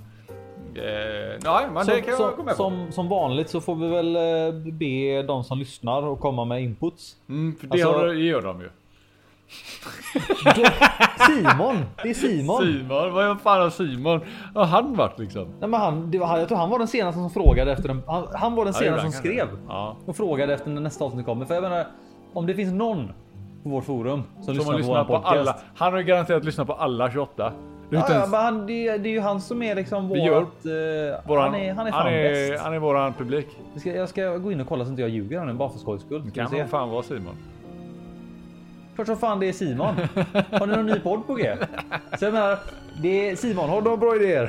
Eh, nej men det kan jag gå som, med på. som, som vanligt så får vi väl eh, be de som lyssnar och komma med inputs. Mm, för det Alltså- har, gör de ju. Simon! Det är Simon! Simon, vad fan har Simon? Har han varit liksom? Nej, men han, det var, jag tror han var den senaste som frågade efter den. Han, han var den Ja, senaste som skrev. Ja. och frågade efter när nästa avsnitt kommer. För jag menar, om det finns någon på vårt forum som, Som lyssnar på vår lyssnat på alla. Han har garanterat lyssnat på alla 28. Är Ja, ja, men han, det, det är ju han som är liksom gör- vårat... eh, våran, han är, han är fan han är, bäst. han är våran publik. Jag ska, jag ska gå in och kolla så inte jag ljuger nu bara för skojs skull. Det kan se. fan vara Simon. Klart som fan det är Simon. Har ni någon ny podd på G? Jag menar, det är Simon, har du några bra idéer?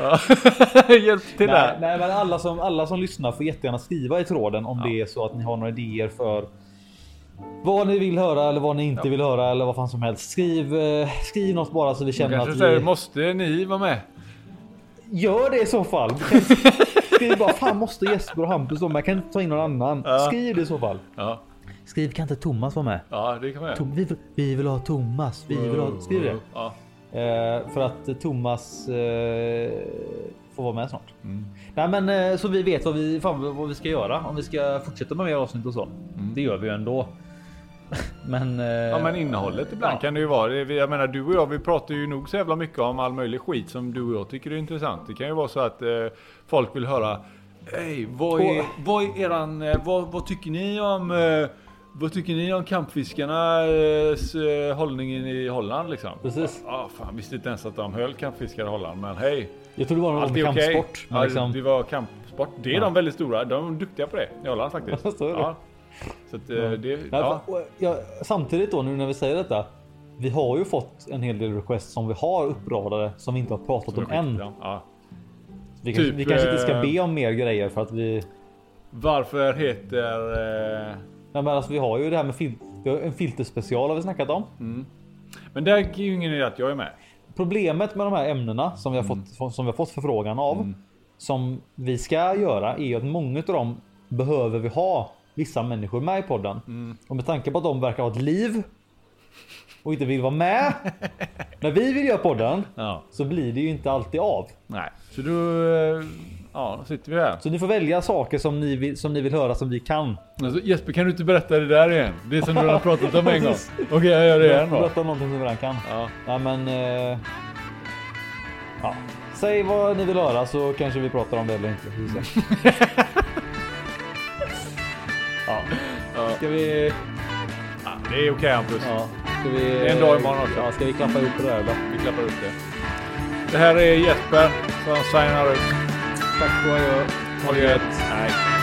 Hjälp till Nej, där. nej, men alla som, alla som lyssnar får jättegärna skriva i tråden om det är så att ni har några idéer för vad ni vill höra eller vad ni inte vill höra eller vad fan som helst. Skriv, eh, skriv något bara så vi känner att säger, vi... måste ni vara med? Gör det i så fall. Skriv bara, fan måste Jesper och Hampus vara med? Kan inte ta in någon annan? Ja. Skriv det i så fall. Ja, Skriv, kan inte Thomas vara med? ja det kan man. Tom, vi, vill- vi vill ha Thomas. Vi vill ha... Skriv det. Ja. Eh, för att Thomas eh, får vara med snart. Mm. Nej, men eh, så vi vet vad vi, fan, vad vi ska göra om vi ska fortsätta med mer avsnitt och så. Det gör vi ju ändå. men. Eh. Ja men innehållet ibland ja. kan det ju vara. Jag menar du och jag vi pratar ju nog så jävla mycket om all möjlig skit som du och jag tycker är intressant. Det kan ju vara så att eh, folk vill höra Hej, vad är, vad är eran, eh, vad, vad tycker ni om eh, vad tycker ni om kampfiskarnas eh, hållning i Holland liksom? Precis. Ja, fan visste inte ens att de höll kampfiskar i Holland men hej. Jag tror det var någon kampsport. Ja, liksom, Det var kampsport. Det är Ja. de väldigt stora. De är duktiga på det i Holland faktiskt. Så är det. Ja. Så att, eh, det, ja. jag, samtidigt då nu när vi säger detta. Vi har ju fått en hel del requests som vi har uppradade som vi inte har pratat om än. Ja. Vi, kanske, Typ, vi kanske inte ska eh, be om mer grejer för att vi... Varför heter... Eh, Nej, men alltså, vi har ju det här med fil, en filterspecial har vi snackat om. men det är ju ingen idé att jag är med. Problemet med de här ämnena som vi har Mm. fått som vi har fått förfrågan av som vi ska göra är att många av dem behöver vi ha vissa människor med i podden. Mm. Och med tanke på att de verkar ha ett liv och inte vill vara med när vi vill göra podden Ja. så blir det ju inte alltid av. Nej. Så då... Eh, ja, sitter vi här. Så ni får välja saker som ni vill, som ni vill höra som vi kan. Alltså, Jesper kan du inte berätta det där igen? Det som du har pratat om en gång. Okej jag gör det igen då. Berätta någonting som vi redan kan. Ja. Nej men... Eh, ja. Säg vad ni vill höra så kanske vi pratar om det eller inte. Ja. Ja. Ska vi... Ja, det är okej Hampus. Ja. Ska vi... Det är en dag imorgon också. Ja, ska vi klappa på det här då? Vi klappar upp det. Det här är Jesper som signar ut. Tack och adjö. Ha det gött.